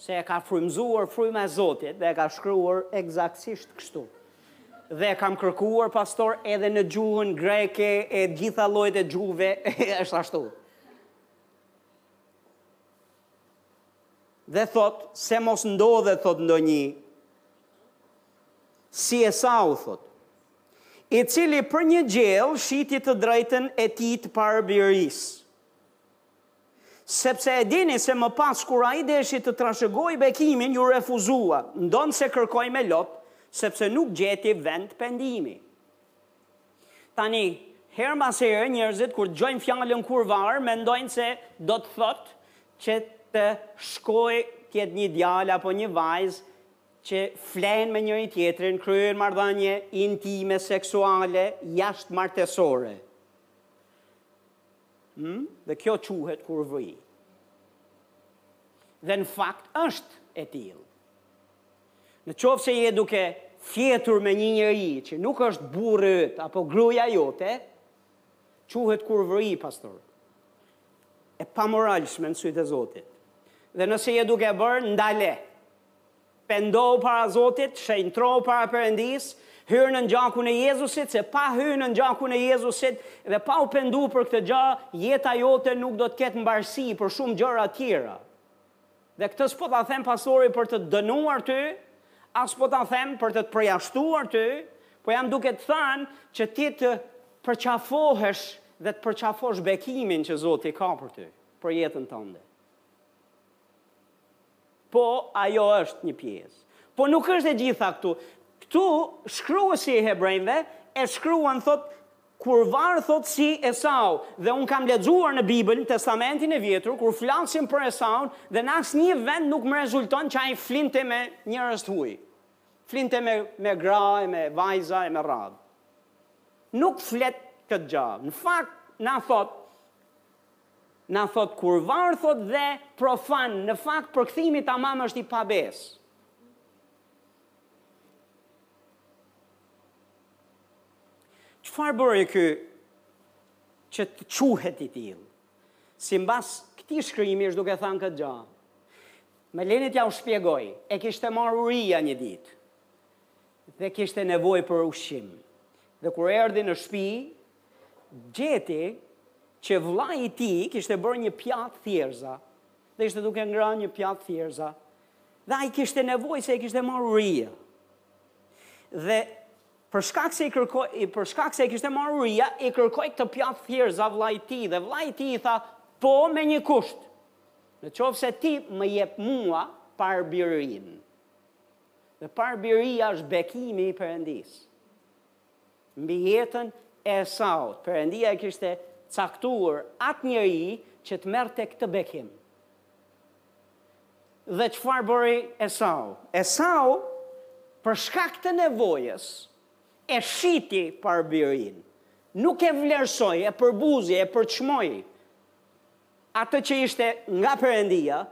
se e ka frymëzuar fryma e Zotit dhe e ka shkruar ekzaktësisht kështu. Dhe e kam kërkuar pastor edhe në gjuhën greke e gjitha llojet e gjuhëve është ashtu. Dhe thotë se mos ndodhet thotë ndonjë si Esau thotë i cili për një gjellë shiti të drejtën e tij të parëbirërisë. Sepse e dini se më pas kur ai deshi të trashëgojë bekimin iu refuzua, ndonëse kërkoi me lot, sepse nuk gjeti vend pendimi. Tani, herë mbas here njerëzit kur dëgjojnë fjalën kurvar mendojnë se do të thotë që të shkojë të jetë një djalë apo një vajzë që flenë me njëri-tjetrin, kryejnë marrëdhënie intime seksuale jashtëmartesore. Ëh, dhe kjo quhet kurvëri. Dhe në fakt është e tillë. Në qoftë se je duke fjetur me një njeri që nuk është burri yt apo gruaja jote, quhet kurvëri, pastor. E pamoralshme në sytë e Zotit. Dhe nëse je duke bërë, ndale. Pendohu para Zotit, shenjtrohu para Perëndisë, hyr nën gjakun e Jezusit, se pa hyrë nën gjakun e Jezusit dhe pa u penduar për këtë gjë, jeta jote nuk do të ketë mbarësi për shumë gjëra tjera. Dhe këtë s'po ta them pastori për të dënuar ty, as po ta them për të të përjashtuar ty, po jam duke të thënë që ti të përqafohesh dhe të përqafosh bekimin që Zoti ka për ty, për jetën tënde. Po, ajo është një pjesë. Por nuk është e gjitha këtu. Këtu, shkruesi i Hebrejve, e shkruan, thotë, Kurvar thotë si Esau, dhe unë kam lexuar në Bibël, në Testamentin e Vjetër, kur flasim për Esaun, dhe në asnjë vend nuk më rezulton që ai flinte me njerëz të huaj. Flinte me, me gra, e me vajza, e me radhë. Nuk flet këtë gjë. Në fakt, na thotë, Na thotë kurvar thotë dhe profan në fakt përkthimi tamam është i pabesë. Çfarë bëri ky që të quhet i tillë? Si mbas këtij shkrimi është duke thënë këtë gjë. Me lenit t'jua shpjegoj, e kishte marrë uria një ditë dhe kishte nevojë për ushqim. Dhe kur erdhi në shpi, gjeti që vëllai i tij kishte bërë një pjatë thjerza dhe ishte duke ngrënë një pjatë thjerza dhe ai kishte nevojë se e kishte marrë uria. Dhe për shkak se i kërkoi për shkak se e kishte marrë uria, i kërkoi këtë pjatë thjerza vëllait tij dhe vëllai i tij i tha, "Po me një kusht. Në qoftë se ti më jep mua parëbirinë." Dhe parëbiria është bekimi i Perëndisë. Mbi jetën e Esaut, Perëndia e kishte caktuar atë njeri që të merrte këtë bekim. Dhe çfarë bëri Esau? Esau, për shkak të nevojës, e shiti parëbirinë. Nuk e vlerësoi, e përbuzi, e përçmoi. atë që ishte nga Perëndia,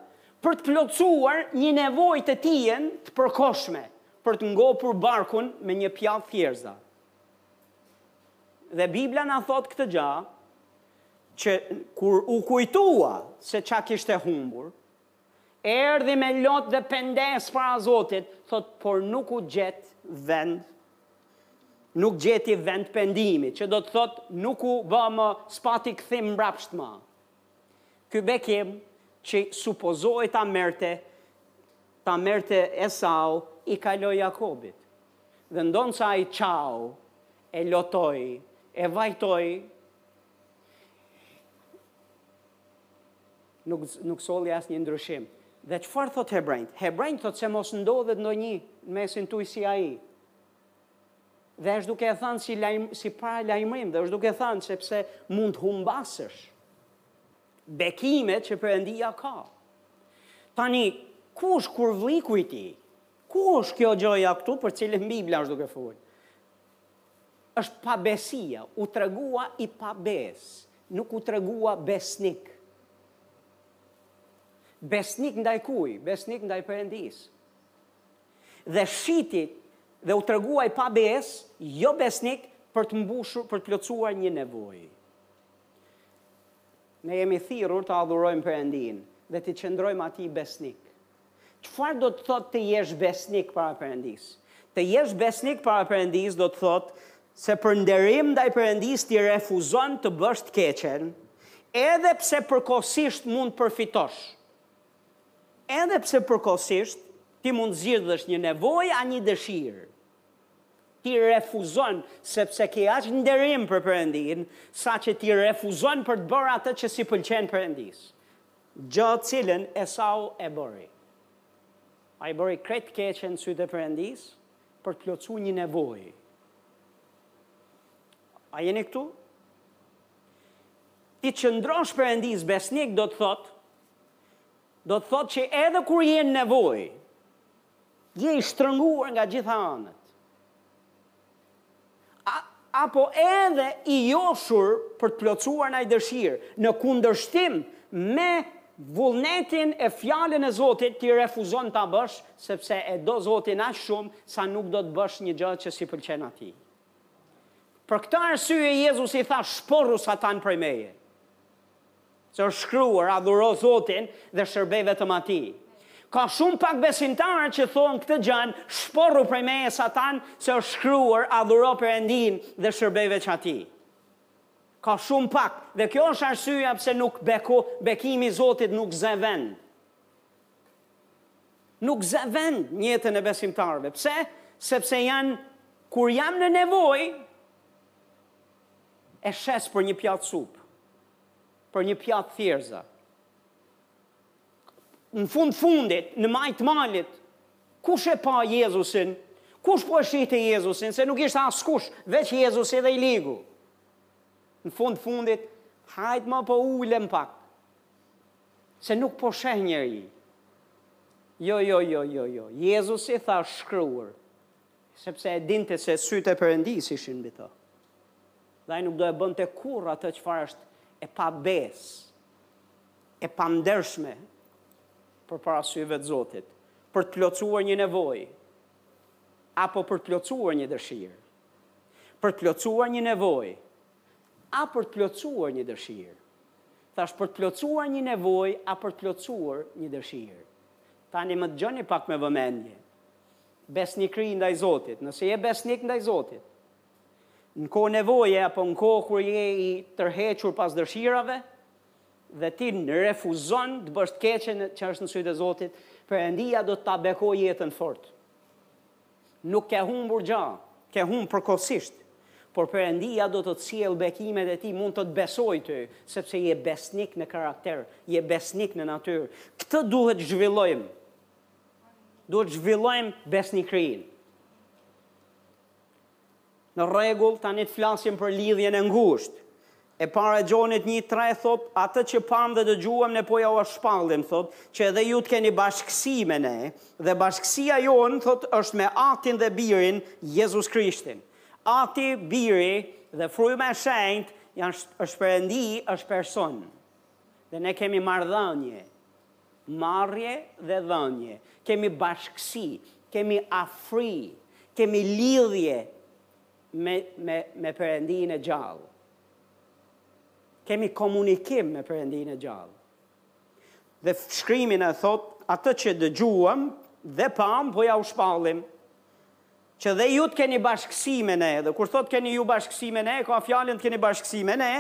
për të plotësuar një nevojë të tijën të përkohshme, për të ngopur barkun me një pjatë thjerrëza. Dhe Bibla na thotë këtë gjë, që kur u kujtua se ça kishte humbur, Erdhi me lot dhe pendesë para Zotit, thotë, por nuk u gjet vend, nuk gjeti vend pendimi, që do të thotë nuk u bë më s'pati kthim mbrapsht ma. Ky bekim që supozohej ta merrte ta merrte Esau i kaloi Jakobit. Dhe ndonëse ai qau e lotoi, e vajtoi Nuk nuk solli asnjë ndryshim. Dhe çfarë thotë hebrenjtë? Hebrenjtë thotë se mos ndodhet ndonjë në mesin tuaj si ai. Dhe është duke e thënë si lajm, si paralajmërim dhe është duke thënë sepse mund të humbasësh bekimet që Perëndia ka. Tani kush qe rreziku i tij? Kush është kjo gjëja këtu për cilën Bibla është duke folur? Është pabesia, u tregua i pabesë, nuk u tregua besnik. Besnik ndaj kuj, besnik ndaj Perëndisë. Dhe shiti dhe u tregua i pabesë, jo besnik për të mbushur, për të plotësuar një nevojë. Ne jemi thirrur të adhurojmë Perëndinë dhe t'i qëndrojmë atij besnikë. Çfarë do të thotë të jesh besnik para Perëndisë? Të jesh besnik para Perëndisë do të thotë se për nderim ndaj Perëndisë ti refuzon të bësh të keqen, edhe pse përkohësisht mund të përfitosh. Edhe pse përkohësisht ti mund të zgjidhësh një nevojë a një dëshirë. Ti refuzon sepse ke aq nderim për Perëndinë, saqë ti refuzon për të bërë atë që s'i pëlqen Perëndisë. Gjë të cilën Esau e bëri. Ai bëri krejt të keqen në sytë e Perëndisë për të plotësuar një nevojë. A jeni këtu? T'i qëndrosh Perëndisë besnik do të thotë do të thotë që edhe kur je në nevojë, Je i shtrënguar nga gjitha anët. A, apo edhe i joshur për të plotësuar ndonjë dëshirë, në kundërshtim me vullnetin e fjalën e Zotit ti refuzon ta bësh sepse e do Zotin aq shumë sa nuk do të bësh një gjë që s'i pëlqen atij. Për këtë arsye Jezusi i tha shporru satan prej meje. Se është shkruar, Adhuro Zotin dhe shërbeji vetëm Atij. Ka shumë pak besimtarë që thonë këtë gjën, Shporru prej meje Satan, se është shkruar, Adhuro Perëndinë dhe shërbeji veç Atij. Ka shumë pak, dhe kjo është arsyeja pse nuk beko, bekimi i Zotit nuk ze vend. Nuk ze vend në jetën e besimtarëve. Pse? Sepse janë kur janë në nevojë, E shes për një pjatë supë, për një pjatë thjerza. Në fund fundit, në majë t'malit, kush e pa Jezusin, kush po e shihte Jezusin, se nuk ishte askush, veç Jezusi dhe i ligu. Në fund fundit, hajt ma po ulem pak, se nuk po sheh njeri. Jo, jo, jo, jo, jo, Jezusi tha është shkruar, Sepse e dinte se sytë e Perëndisë ishin mbi të. Dhe ai nuk do e bënte kurrë atë çfarë është e pabesë, e pandershme përpara syve të Zotit, për të plotësuar një nevojë apo për të plotësuar një dëshirë. Për të plotësuar një nevojë apo për të plotësuar një dëshirë. Thashë për të plotësuar një nevojë apo për të plotësuar një dëshirë. Tani më dëgjoni pak me vëmendje. Besnikëri ndaj Zotit, nëse je besnik ndaj Zotit, në kohë nevoje apo në kohë kur je i tërhequr pas dëshirave dhe ti refuzon të bësh të keqen që është në sytë e Zotit, Perëndia do të ta bekojë jetën fort. Nuk ke humbur gjë, ke humbur përkohësisht, por Perëndia do të të sjellë bekimet e tij, mund të të besojë ty, sepse je besnik në karakter, je besnik në natyrë. Këtë duhet zhvillojmë. Duhet zhvillojmë besnikërinë. Në rregull, tani të flasim për lidhjen e ngushtë. E para e Gjonit një tre thot, atë që pamë dhe dëgjuam ne po jua shpallim thot, që edhe ju të keni bashkësi me ne dhe bashkësia jonë thot është me Atin dhe Birin Jezus Krishtin. Ati, Biri dhe Fryma e Shenjtë janë është Perëndi, është person. Dhe ne kemi marrëdhënie. Marrje dhe dhënie, kemi bashkësi, kemi afri, kemi lidhje me, me, me Perëndinë e gjallë. Kemi komunikim me Perëndinë e gjallë. Dhe shkrimi na thot, atë që dëgjuam dhe pamë, po jua shpallim që dhe ju të keni bashkësi me ne, dhe kur thot keni ju bashkësi me ne, ka fjalën të keni bashkësi me ne,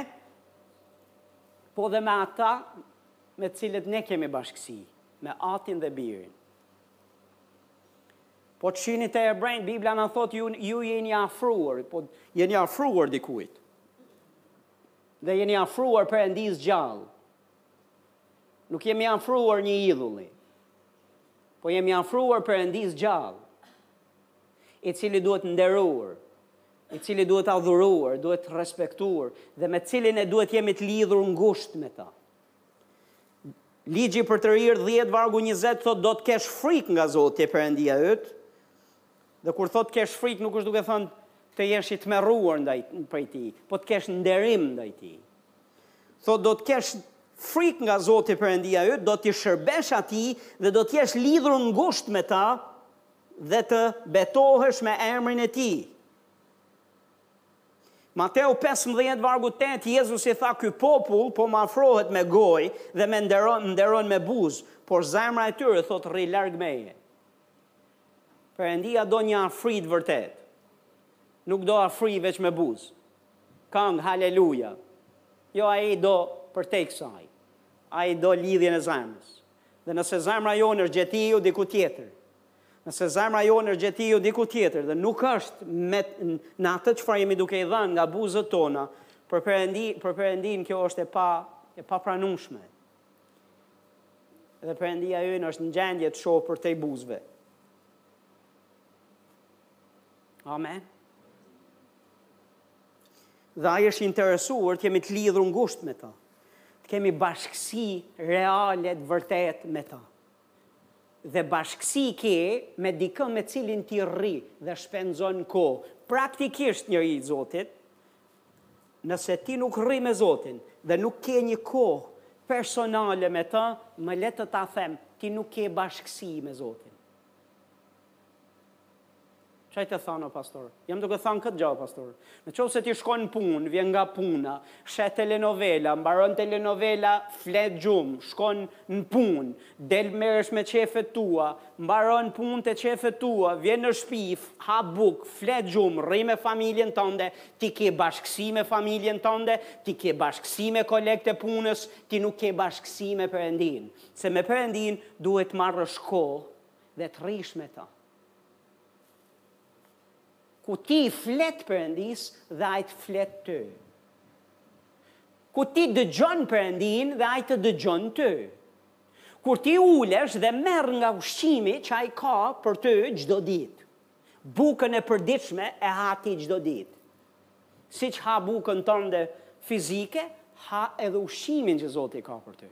po dhe me ata me të cilët ne kemi bashkësi, me Atin dhe Birin. Po të shihni te Hebrenjtë, Bibla na thotë, ju, ju jeni afruar, po jeni afruar dikujt. Dhe jeni afruar Perëndisë gjallë. Nuk jemi afruar një idhulli, po jemi afruar Perëndisë gjallë, i cili duhet nderuar, i cili duhet adhuruar, duhet respektuar, dhe me cilin ne duhet jemi të lidhur ngusht me ta. Ligji i Përtërirë 10 vargu 20 thotë do të kesh frikë nga Zoti Perëndia yt. Dhe kur thotë të kesh frikë nuk është duke thënë të jesh i tmerruar ndaj prej tij, po të kesh nderim ndaj tij. Thotë do të kesh frikë nga Zoti Perëndia yt, do t'i shërbesh atij dhe do të jesh lidhur ngushtë me ta dhe të betohesh me emrin e tij. Mateu pesëmbëdhjetë vargu tetë, Jezusi tha, Ky popull po më afrohet me gojë dhe më nderon, nderon me buzë, por zemra e tyre thotë rri larg meje. Perëndia do një afri të vërtetë. Nuk do afri veç me buzë. Kang haleluja. Jo ai do përtej kësaj. Ai do lidhjen e zemrës. Dhe nëse zemra jonë është gjetiu diku tjetër, Nëse zemra jonë është gjetiu diku tjetër dhe nuk është me, në atë çfarë jemi duke i dhanë nga buzët tona, për, Perëndi, për Perëndinë kjo është e pa, e papranueshme. Dhe Perëndia jonë është në gjendje të shohë përtej buzëve. Amen. Dhe ai është interesuar të jemi të lidhur ngushtë me ta. Të kemi bashkësi reale të vërtetë me ta. Dhe bashkësi ke me dikë me cilin ti rri dhe shpenzon kohë. Praktikisht njeri i Zotit, nëse ti nuk rri me Zotin dhe nuk ke një kohë personale me të, më le të ta them, ti nuk ke bashkësi me Zotin. Ça je tu thanë o pastor? Jam duke thanë këtë gjë o pastor. Në qoftë se ti shkon në punë, vjen nga puna, sheh telenovela, mbaron telenovela, fle gjumë, shkon në punë, del merresh me qejfet tua, mbaron punët e qejfet tua, vjen në shtëpi, ha bukë, fle gjumë, rri me familjen tënde, ti ke bashkësi me familjen tënde, ti ke bashkësi me kolegët e punës, ti nuk ke bashkësi me Perëndinë. Se me Perëndinë duhet të marrësh kohë Dhe të rrish me të. Ku ti i flet Perëndisë dhe ai të flet ty. Ku ti dëgjon Perëndinë dhe ai të dëgjon ty. Kur ti ulesh dhe merr nga ushqimi që ai ka për ty çdo ditë. Bukën e përditshme e ha ti çdo ditë. Siç ha bukën tënde fizike, ha edhe ushqimin që Zoti ka për ty.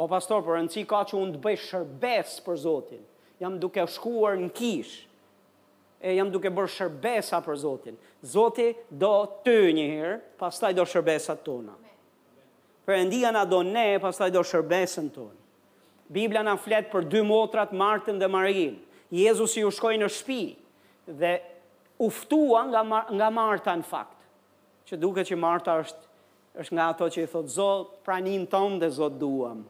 O pastor, po rëndësi ka që unë të bëj shërbesë për Zotin. Jam duke shkuar në kishë. E jam duke bërë shërbesa për Zotin. Zoti do ty një herë, pastaj do shërbesat tona. Perëndia na do ne, pastaj do shërbesën tonë. Bibla na flet për dy motrat Martën dhe Marinë. Jezusi u shkoi në shtëpi dhe u ftua nga nga Marta në fakt. Që duket që Marta është Është nga ato që i thotë Zot praninë tënde Zot duam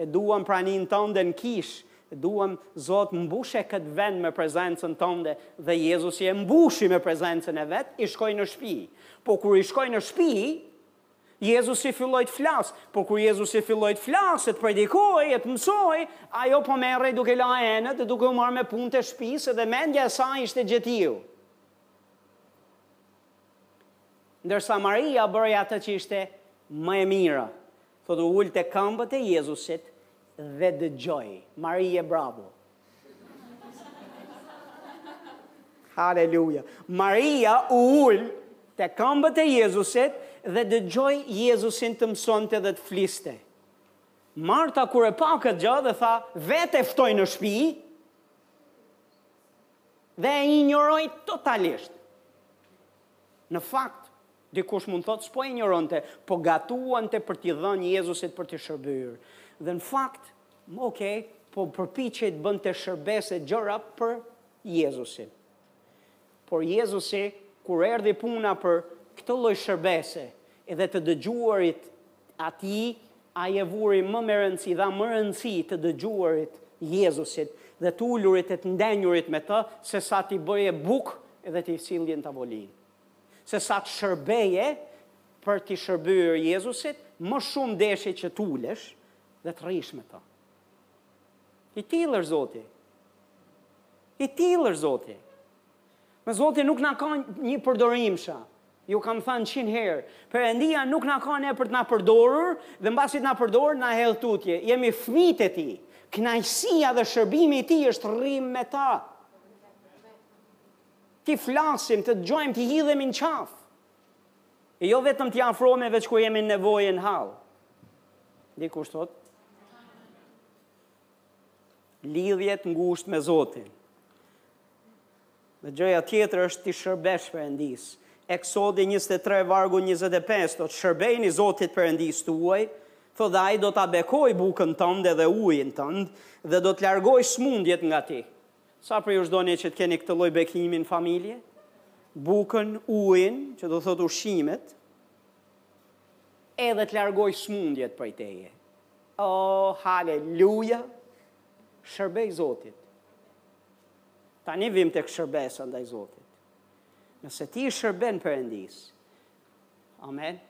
e duam praninë tënde në kishë e duam Zot mbushe këtë vend me prezencën tënde dhe Jezusi e mbushi me prezencën e vet i shkoi në shtëpi po kur i shkoi në shtëpi Jezusi filloi të flasë, po kur Jezusi filloi të flasë, të predikojë, të mësojë, ajo po merrej duke la enët dhe duke u marrë me punët e shtëpisë dhe mendja e saj ishte gjetiu. Ndërsa Maria bëri atë që ishte më e mira, thotë u ul tek këmbët e Jezusit dhe dëgjoi. Marie bravo. Haleluja. Maria u ul tek këmbët e Jezusit dhe dëgjoi Jezusin të mësonte dhe të fliste. Marta kur e pa këtë gjë dhe tha, vetë e ftoi në shpi, Dhe e injoroi totalisht. Në fakt, dikush mund të thotë, s'po e injoronte, po gatuante për t'i dhënë Jezusit për t'i shërbyer. Dhe në fakt, ok, po përpiqej të bënte shërbesë gjëra për Jezusin. Por Jezusi, kur erdhi puna për këtë lloj shërbese, edhe të dëgjuarit Atij, Ai e vuri më me rëndësi, dha më rëndësi të dëgjuarit Jezusit dhe të ulurit e të ndenjurit me Të, se sa t'i bëje bukë dhe t'i sillje në tavolinë. Se sa të shërbeje për t'i shërbyer Jezusit, më shumë deshi që të ulesh dhe të rrish me Të. I tillë është Zoti. I tillë është Zoti. Me zoti nuk na ka njipërdorimsha ju kam thanë qind herë perëndia nuk na ka ne për të na përdorur dhe mbasi të na përdor na hedh tutje jemi fmijt e tij knaqësia dhe shërbimi i tij është rrim me ta t'i flasim të dëgjojmë t'i hidhemi në qafë e jo vetëm t'i afrohemi veç kur jemi në nevojë në hall dikush thot Lidhje të ngushtë me Zotin. Dhe gjëja tjetër është t'i shërbesh Perëndisë. Eksodi 23 vargu 25 thotë shërbejini Zotit Perëndisë tuaj, thotë dhe ai do ta bekojë bukën tënde dhe ujin tënd dhe do të largojë smundjet nga ti. Sa prej jush doni që të keni këtë lloj bekimi në familje? Bukën, ujin, që do thotë ushqimet, edhe të largojë smundjet prej teje. Ooh haleluja shërbej Zotit tani vim tek shërbesa ndaj Zotit nëse ti i shërben Perëndisë amen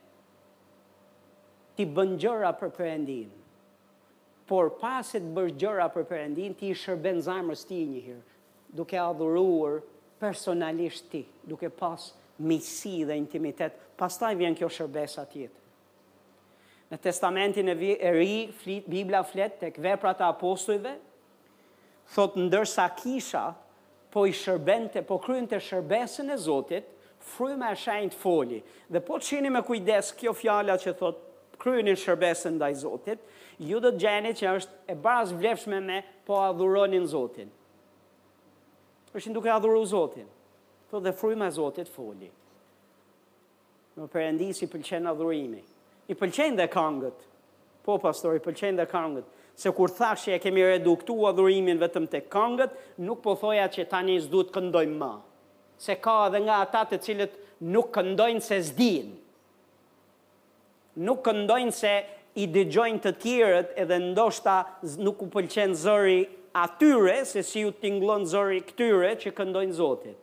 ti bën gjëra për Perëndinë por pasi të bësh gjëra për Perëndinë ti i shërben zemrës ti një herë duke adhuruar personalisht ti duke pas miqësi dhe intimitet pastaj vjen kjo shërbesa tjetër Në Testamentin e Ri, Bibla flet tek Veprat e Apostujve, thotë ndërsa kisha po i shërbente, po kryente shërbesën e Zotit, Fryma e Shenjtë foli. Dhe po t'shihni me kujdes kjo fjala që thotë kryenin shërbesën ndaj Zotit, ju do të gjeni që është e barasvlefshme me po adhuronin Zotin. Është duke adhuru Zotin. Thotë dhe fryma e Zotit foli. Perëndisë i pëlqen adhurimi. I pëlqejnë dhe kangët. Po pastor i pëlqejnë dhe kangët. Se kur thashë e kemi reduktu adhurimin vetëm tek kangët, nuk po thoja që tani s'duhet të këndojmë më. Se ka edhe nga ata të cilët nuk këndojnë se s'dinë. Nuk këndojnë se i dëgjojnë të tjerët edhe ndoshta nuk u pëlqen zëri atyre se si u tingllon zëri këtyre që këndojnë Zotit.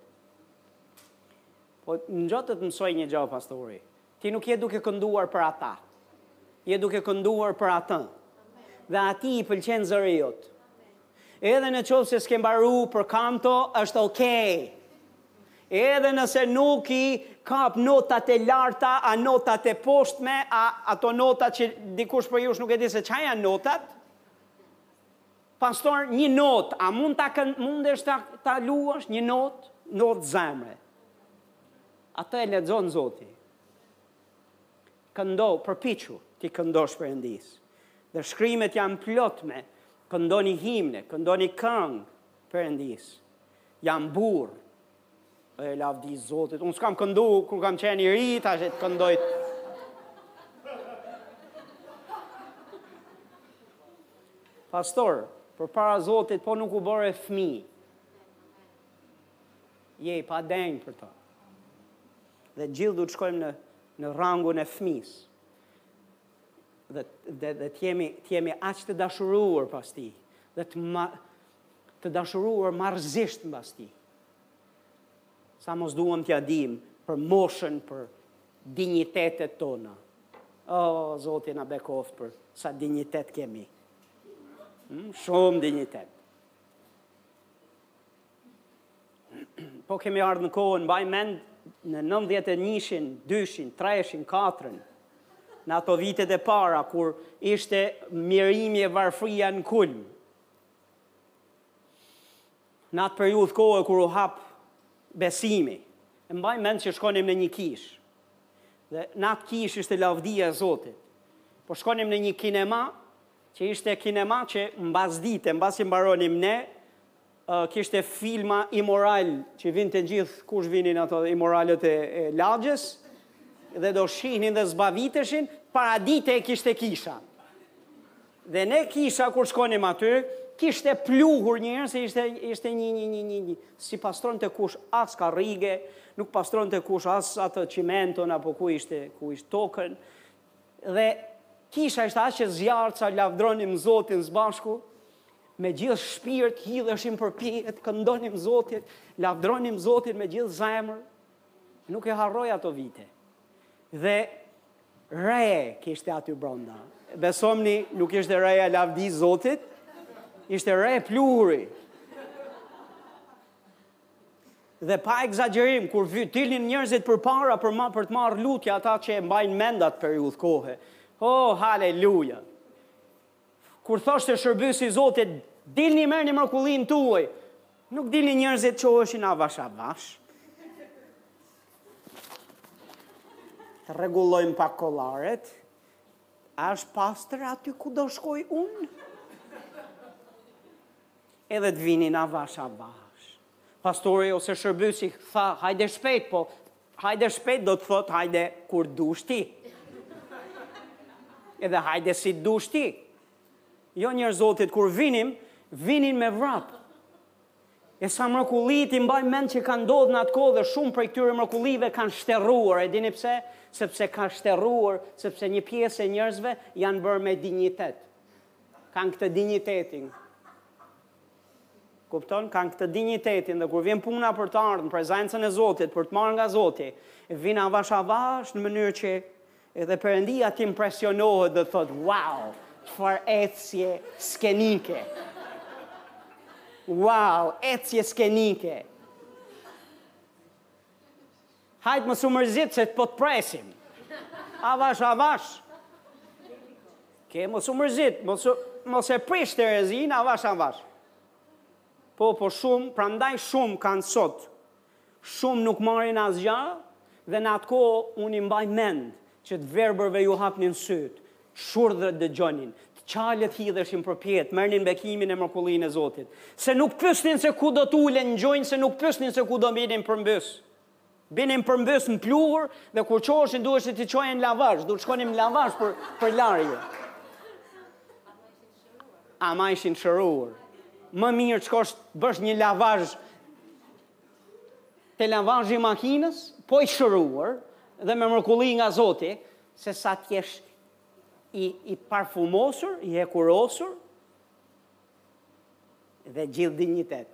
Po ngjo të të mësoj një gjë pastori. Ti nuk je duke kënduar për ata. Je duke kënduar për atë. Dhe atij i pëlqen zëri jot. Edhe në qoftë se s'ke mbaru për kanto, është okej. Okay. Edhe nëse nuk i kap notat e larta, a notat e poshtme, a ato notat që dikush prej jush nuk e di se ça janë notat, Pastor një notë a mund ta kënd mundesh ta ta luash një notë notë zemre atë e lexon Zoti këndo përpiqu t'i këndosh Perëndisë dhe shkrimet janë plot me këndoni himne këndoni këngë Perëndisë jam burrë E lavdi Zotit. Unë s'kam këndu kur kam qenë i ri, tash të këndoj. Pastor, përpara Zotit, po nuk u bëre fmi. Je i padenjë për to. Dhe gjithë du të shkojmë në, në rangun e fmis. Dhe, dhe, dhe t'jemi, t'jemi aq të dashuruar pas tij. Dhe të ma, Të dashuruar marrëzisht mbas tij. Sa mos duam t'ia dimë për moshën, për dinjitetet tona. O, Zoti na bekoftë për sa dinjitet kemi. Hmm, shumë dinjitet. Po kemi ardhë në kohën, mbaj mend në 91-shin, 2-shin, 3-shin, 4-shin, në ato vitet e para, kur ishte mjerimi e varfria në kulm, Në atë periudhë kohe kur u hap besimi, e mbaj mend që shkonim në një kishë. Dhe në atë kishë ishte lavdia e Zotit. Po shkonim në një kinema, që ishte kinema që mbas dite, mbasi mbaronim ne, kishte filma imoralë që vinin të gjithë, kush vinin ato imoralët e, e lagjes, dhe do shihnin dhe zbaviteshin, paradite e kishte kisha. Dhe ne kisha kur shkonim aty, kishte pluhur një herë se ishte ishte një një një një një s'i pastronte kush as karrige, nuk pastronte kush as atë çimenton apo ku ishte ku ishte tokën. Dhe kisha ishte aq e zjarrtë sa lavdronim Zotin së bashku me gjithë shpirt hidheshim përpjetë, këndonim Zotin, lavdronim Zotin me gjithë zemër. Nuk e harroj ato vite. Dhe Re kishte aty brenda. Besomni, nuk ishte reja e lavdisë Zotit, ishte re pluhuri. Dhe pa egzagerim, kur vy, dilnin njerëzit përpara për, ma, për të marrë lutja ata që e mbajnë mend atë periudhë kohe. Oh, haleluja! Kur thoshte shërbyesi i Zotit, Dilni merrni mrekullinë tuaj, nuk dilnin njerëzit çoheshin avash avash. Të rregullojmë pak kollaret. A është pastër aty ku do shkoj unë? Edhe të vinin avash avash. Pastori ose shërbyesi tha, hajde shpejt, po Hajde shpejt do të thotë hajde kur dush ti. Edhe hajde si dush ti. Jo njerëz Zotit kur vinim, vinin me vrap. E sa mrekulli t'i mbaj mend që kanë ndodhur në atë kohë dhe shumë prej këtyre mrekullive kanë shterruar. E dini pse? Sepse ka shterruar, sepse një pjesë e njerëzve janë bërë me dinjitet. Kanë këtë dinjitetin. Kupton, kanë këtë dinjitetin dhe kur vjen puna për të ardhur në prezencën e Zotit, për të marrë nga Zoti, vijnë avash avash në mënyrë që edhe Perëndia të impresionohet dhe të thotë, "Wow, çfarë ecje skenike." Wow, ecje skenike. Hajt mos u mërzit se po të presim. Avash avash. Ke mos u mërzit, mos mos e prish terezinë avash avash. Po po shumë, prandaj shumë kanë sot. Shumë nuk marrin asgjë dhe në atë kohë unë i mbaj mend që të verbërve u hapeshin sytë, shurdhët dëgjonin, të çalët hidheshin përpjetë, merrnin bekimin e mrekullinë e Zotit. Se nuk pyesnin se ku do të ulen në gjunjë, se nuk pyesnin se ku do binin përmbys. Binin përmbys në pluhur dhe kur çoheshin duhej që t'i çoje në lavazh, duhet shkonim në lavazh për, për larje. Ama ishin shëruar. Më mirë që të bësh një lavazh te lavazhi i makinës, po i shëruar dhe me mrekulli nga Zoti, sesa t'jesh i, i parfumosur, i hekurosur, dhe gjithë dinjitet.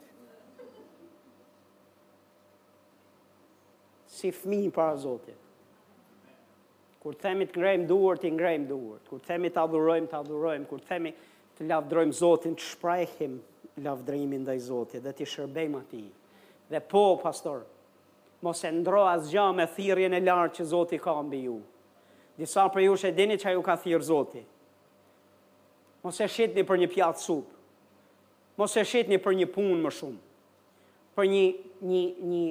si fëmijë para Zotit. Kur të themi të ngremë duart, të ngrejmë duhur. Kur të themi të adhurojmë, të adhurojmë. Kur të themi të lavdërojmë Zotin, të shprehim lavdërimin ndaj Zotit dhe t'i shërbejmë atij. Dhe po, pastor, mos e ndërro asgjë me thirrjen e lartë që Zoti ka mbi ju. Disa prej jush e dini që ju ka thirrë Zoti. Mos e shitni për një pjatë supë. Mos e shitni për një punë më shumë. për një një një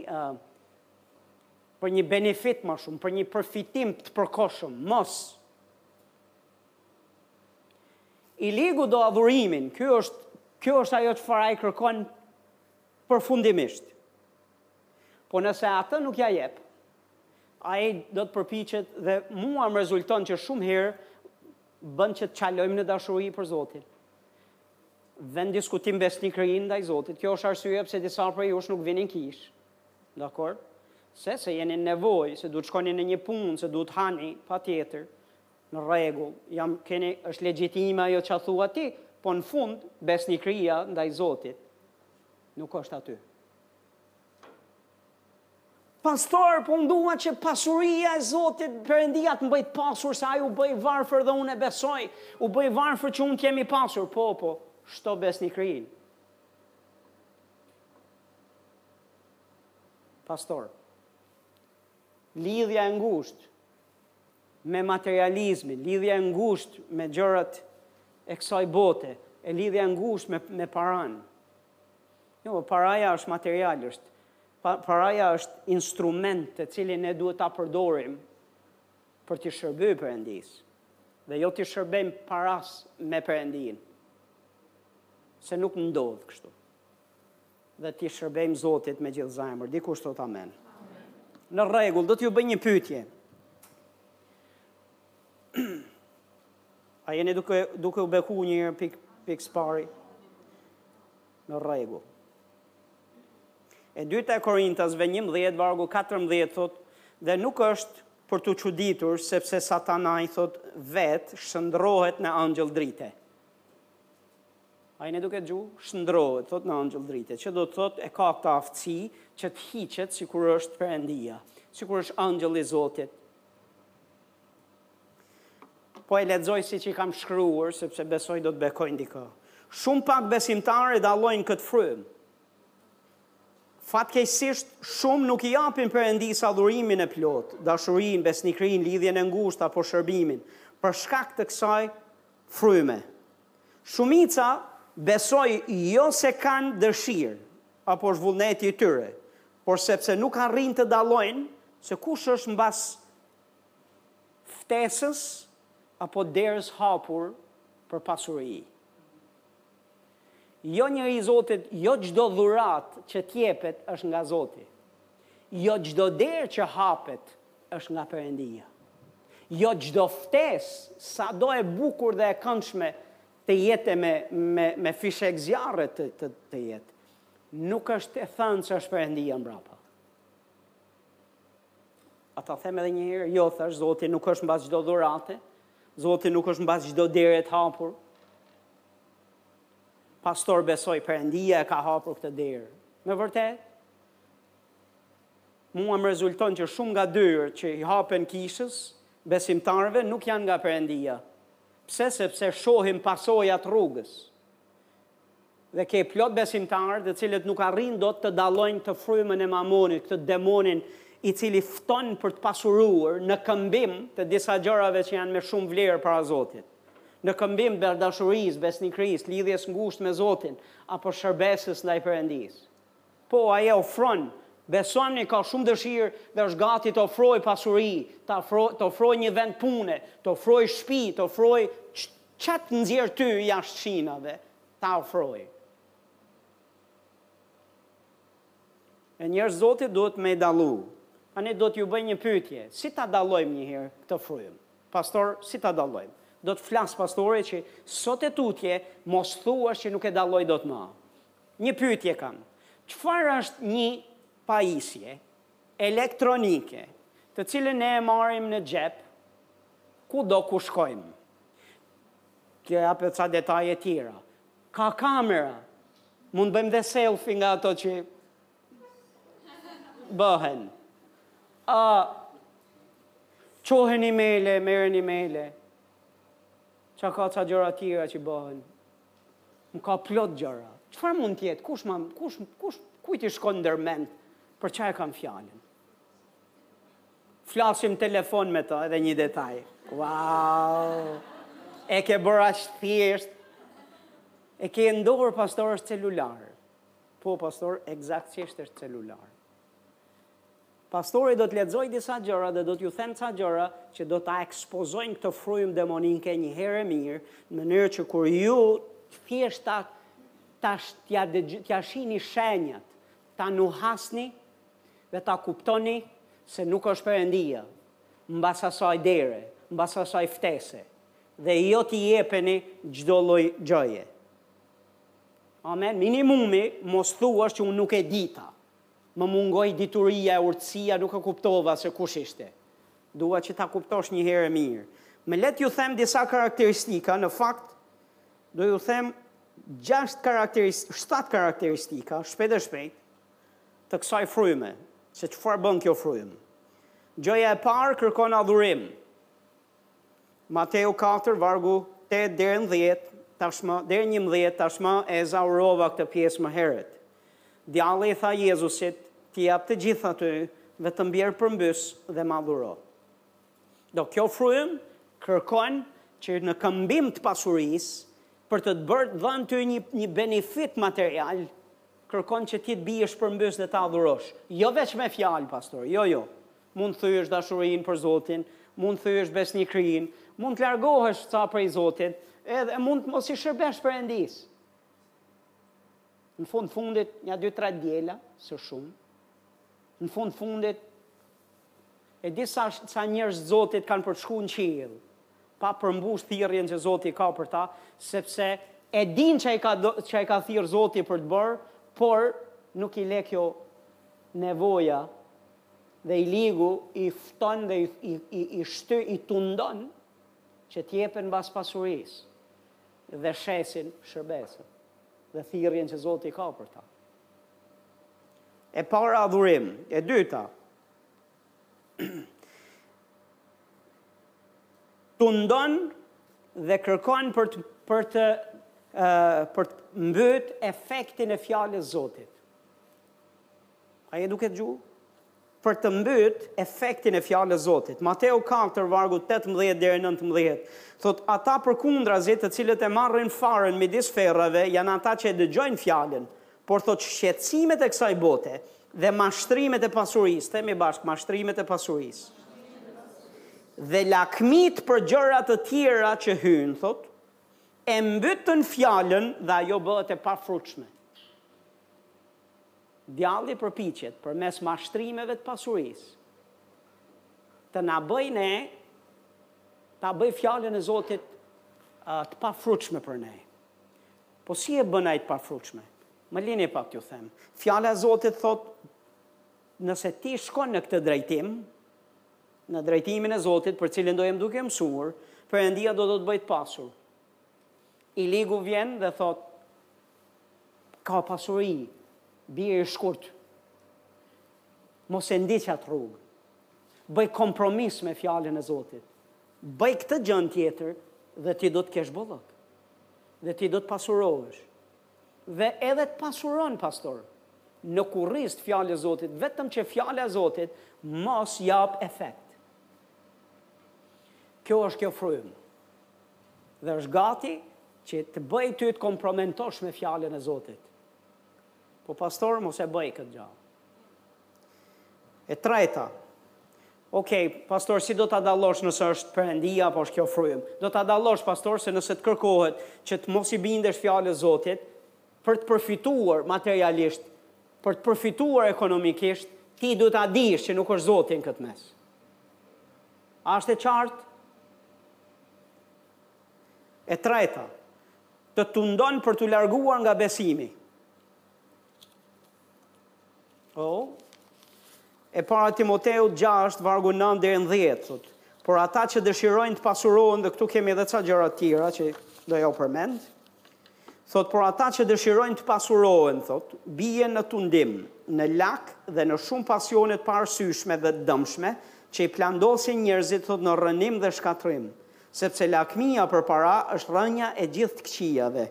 për një benefit më shumë, për një përfitim të përkohshëm, mos. I ligu do adhurimin, kjo është, kjo është ajo çfarë ai kërkon përfundimisht. Po nëse atë nuk ia jep, ai do të përpiqet dhe mua më rezulton që shumë herë bën që të çalojmë në dashuri për Zotin. Vë në diskutim besnikërinë ndaj Zotit. Kjo është arsyeja pse disa prej jush nuk vini në kishë. Dakord? Se, se jeni në nevojë, se duhet shkoni në një punë, se duhet hani, patjetër, në rregull, jam, keni, është legjitime ajo që thua ti, po në fund, besnikëria ndaj Zotit, nuk është aty. Pastor, po unë dua që pasuria e Zotit Perëndia të më bëjë të pasur se ai u bë i varfër dhe unë e besoj. U bë i varfër që unë të jem i pasur. Po, po, shto besnikërinë. Pastor, lidhja e ngushtë me materializmin, lidhja e ngushtë me gjërat e kësaj bote, e lidhja e ngushtë me me paranë. Jo, paraja është material, paraja është instrument të cilin ne duhet ta përdorim për t'i shërbyer Perëndisë. Dhe jo t'i shërbejmë paras me Perëndinë. Se nuk ndodh kështu. Dhe t'i shërbejmë Zotit me gjithë zemër. Dikush thot amen. Në rregull, do t'ju bëj një pyetje. A jeni duke duke u beku një herë pik, pik së pari? Në rregull. E dyta e Korintasve njëmbëdhjetë vargu katërmbëdhjetë thotë, Dhe nuk është për t'u çuditur, sepse Satanai, thotë, vetë shndërrohet në angjëll drite. Ai nuk duket gju, shndërrohet, thotë në angjëll drite, që do të thotë e ka këtë aftësi që të hiqet sikur është Perëndia, sikur është angjëll i Zotit. Po e lexoj siç i kam shkruar, sepse besoj do të bekojnë dikë. Shumë pak besimtarë e dallojnë këtë frymë. Fatkeqësisht, shumë nuk i japin Perëndisë adhurimin e plotë, dashurinë, besnikërinë, lidhjen e ngushtë apo shërbimin, për shkak të kësaj fryme. Shumica, besoj, jo se kanë dëshirë, apo është vullneti i tyre, por sepse nuk arrijnë të dallojnë se kush është mbas ftesës apo derës hapur për pasuri. Jo, njeri i Zotit, jo çdo dhuratë që t'jepet është nga Zoti. Jo çdo derë që hapet është nga Perëndia. Jo çdo ftesë, sado e bukur dhe e këndshme të jetë me me me fishekzjarre të të, të jetë, nuk është e thënë se është Perëndia mbrapa. A ta them edhe një herë, jo, thashë Zoti nuk është mbas çdo dhurate, Zoti nuk është mbas çdo dere të hapur. Pastor besoj Perëndia e ka hapur këtë derë. Me vërtetë? Mua më rezulton që shumë nga dyert që i hapen kishës, besimtarëve nuk janë nga Perëndia. Pse? Sepse shohim pasojat rrugës. Dhe ke plot besimtarë të cilët nuk arrijnë dot të dallojnë të frymën e Mamonit, këtë demonin i cili fton për t'u pasuruar në këmbim të disa gjërave që janë me shumë vlerë para Zotit. Në këmbim të dashurisë, besnikërisë, lidhjes ngushtë me Zotin apo shërbesës ndaj Perëndisë. Po, ai e ofron. Besomëni, ka shumë dëshirë dhe është gati të t'ofrojë pasuri, të afrojë, të ofrojë një vend pune, të ofrojë shtëpi, të ofrojë ç, ça të nxjerrë ty jashtë shinave, ta ofrojë. E njerëzit e Zotit duhet me dallu. Tani do t'ju bëj një pyetje, si ta dallojmë një herë këtë frymë? Pastor, si ta dallojmë? Do të flasë pastori që sot e tutje mos thuash që nuk e dalloj dot ma. Një pyetje kam, çfarë është një pajisje elektronike të cilën ne e marrim në xhep kudo ku shkojmë? T'ju jap edhe ca detaje tjera. Ka kamera, mund të bëjmë dhe selfie nga ato që bëhen. A çohen imejle, merren imejle, ça ka ca gjëra tjera që bëhen. Ka plot gjëra. Çfarë mund të jetë? Kush ma kush kush kujt i shkon ndërmend për ça e kam fjalën? Flasim në telefon me të edhe një detaj. Wow! E ke bërë aq thjesht. E keni njohur pastor është celular. Po pastor, ekzaktisht është celular. Pastori do të lexojë disa gjëra dhe do t'ju them ca gjëra që do ta ekspozojnë këtë frymë demonike një herë e mirë, në mënyrë që kur ju thjesht ta ta t'ia t'ia shihni shenjat, ta nuhasni dhe ta kuptoni se nuk është Perëndia mbas asaj dere, mbas asaj ftese dhe jo t'i jepeni çdo lloj gjëje. Amen. Minimumi mos thuash që unë nuk e dita. Më mungoi dituria e urtësia, nuk e kuptova se kush ishte. Dua që ta kuptosh një herë e mirë. Më le t'ju them disa karakteristika, në fakt do ju them gjashtë karakteris, shtatë karakteristika, shpejt e shpejt, të kësaj fryme, se çfarë bën kjo frymë. Gjëja e parë kërkon adhurim. Mateu katër, vargu tetë deri në dhjetë, tashmë, deri në njëmbëdhjetë, tashmë e ezaurova këtë pjesë më herët. Djalli i tha Jezusit, T'i jap të gjitha ty, vetëm bjer përmbys dhe më adhuro. Do kjo frymë kërkon që në këmbim të pasurisë, për të të bërë dhënë ty një, një benefit material, kërkon që ti të biesh përmbys dhe ta adhurosh. Jo veç me fjalë, pastor, jo, jo. Mund të thyejsh dashurinë për Zotin, mund të thyejsh besnikërinë, mund të largohesh ca prej Zotit, edhe mund të mos i shërbesh Perëndisë. Në fund fundit, nja dy tre djela, së shumë, në fund fundit, e di sa njerëz të Zotit kanë për shku në qiell, pa përmbush thirrjen që Zoti ka për ta, sepse e dinë ça i ka, ça i ka thirr Zoti për të bërë, por nuk i le kjo nevoja Dhe i ligu, i fton dhe i shty, i tundon që t'jepen mbas pasurisë dhe shesin shërbesën dhe thirrjen që Zoti ka për ta. E para adhurim, e dyta tundon dhe kërkon për të për të për të mbyt efektin e fjalës Zotit. A je duke dëgju? Për të mbyt efektin e fjalës Zotit. Mateu katër vargu tetëmbëdhjetë deri nëntëmbëdhjetë, thotë ata përkundrazi të cilët e marrin farën midis ferrave janë ata që e dëgjojnë fjalën, por thotë shqetësimet e kësaj bote dhe mashtrimet e pasurisë, themi bashkë mashtrimet e pasurisë. Dhe lakmitë për gjëra të tjera që hyjnë, thotë, e mbytën fjalën dhe ajo bëhet e pafrutshme. Djalli përpiqet përmes mashtrimeve të pasurisë të na bëjë ne ta bëjë fjalën e Zotit të pafrutshme për ne. Po si e bën ai të pafrutshme? Më lini pak t'ju them. Fjala e Zotit thot nëse ti shkon në këtë drejtim, në drejtimin e Zotit për cilin do jem duke mësuar, Perëndia do të të bëjë të pasur. I ligu vjen dhe thotë, Ka pasuri, bjeri shkurt. Mos e ndiq atë rrugë. Bëj kompromis me fjalën e Zotit. Bëj këtë gjënë tjetër dhe ti do të kesh bollëk. Dhe ti do të pasurohesh. Dhe edhe të pasuron, pastor. Në kurriz të fjalës Zotit, vetëm që fjala e Zotit, mos jap efekt. Kjo është kjo frymë. Dhe është gati që të bëjë ty të kompromentosh me fjalën e Zotit. Po pastor, mos e bëj këtë gjallë. E treta, ok, pastor, si do ta dallosh nëse është Perëndia apo është kjo frymë? Do ta dallosh, pastor, se nëse të kërkohet që të mos i bindesh fjalës Zotit, për të përfituar materialisht, për të përfituar ekonomikisht, ti duhet ta dish që nuk është Zoti n'këtë mes. A është e qartë? E treta, të tundon për t'u larguar nga besimi. O, e para Timoteut 6, vargu 9 dhe 10, thot, por ata që dëshirojnë të pasurohen, dhe këtu kemi edhe ca gjëra të tjera që do jua përmend, Thotë, por ata që dëshirojnë të pasurohen, thotë, bien në tundim, në lak dhe në shumë pasione të paarsyeshme dhe të dëmshme që i plandosin njerëzit, thotë, në rrënim dhe shkatërrim, sepse lakmia për para është rrënja e gjithë të këqijave.